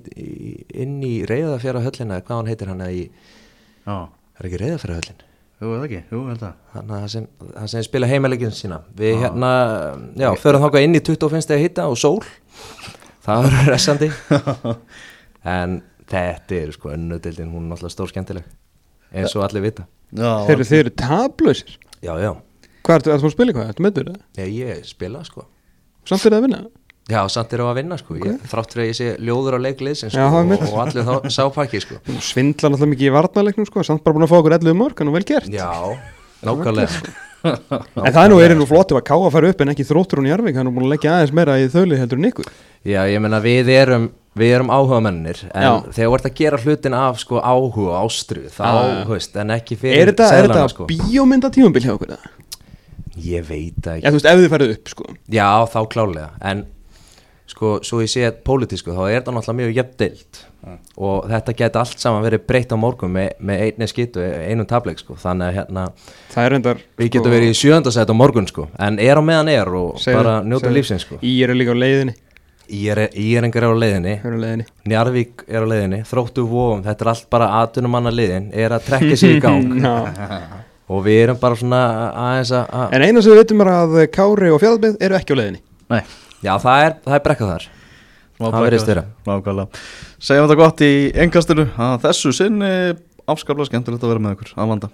inn í reyðafjara höllina Hvað hann heitir hann í Já, Er ekki reyðafjara höllin? jú, eða ekki, jú, held að. Þannig að það sem, spila heimalegin sína. Við hérna, já, förum þáka inn í 25 stegi hitta og sól. Það verður resandi En þetta er sko önnudildin Hún er náttúrulega stór skemmtileg eins og allir vita. Já, Þeir þeir eru tablausir Já, já, Hvað ertu, ertu að spila eitthvað? Ertu meður það? já ég spila sko. Samt fyrir að vinna? Já, samt er á að vinna sko. Ég, Þrátt fyrir að ég sé ljóður á leikliðsin sko, það er og, og allir þá sápakki sko. Nú Svindla náttúrulega mikið í varnarleiknum sko. Samt bara búin að fá okkur 11 mörg Þannig vel gert. Já, nákvæmlega. En það er nú, er nú flott ef að ká að fara upp En ekki þróttur hún í Arvik Hann er búin að leggja aðeins meira í þauli heldur en ykkur. Já, ég meina við erum við erum áhuga mennir en Já. þegar þú ert að gera hlutin af sko áhuga ástru þá, Já, já. þú veist, en ekki fyrir Er þetta, er þetta sko. bíómynda tímumbil hjá okkur? eða? Ég veit það Já, ekki þú veist, ef þið færið upp sko Já, þá klálega en sko, svo ég sé að pólitísku þá er þetta náttúrulega mjög jafn deilt og þetta geti allt saman verið breytt á morgun með, með einni skitu, einum tableik sko. þannig að hérna, Það er endar við getum verið í sjöndasætt á morgun sko. en er á meðan er og bara njóta lífsins sko. Í er líka á leiðinni Ég er, er engar á leiðinni. Leiðinni. Njarvík er á leiðinni, þróttu vóum, þetta er allt bara atvinnumanna leiðin, er að trekja sig í gang. Og við erum bara svona aðeins að, að En eina sem við veitum er að Kári og Fjallbið eru ekki á leiðinni. Nei, já það er, það er brekkað þar, það verðist vera. Nákvæmlega. Segjum þetta gott í engastinu að þessu sinni afskaplega skemmtilegt að vera með ykkur. Að vanda.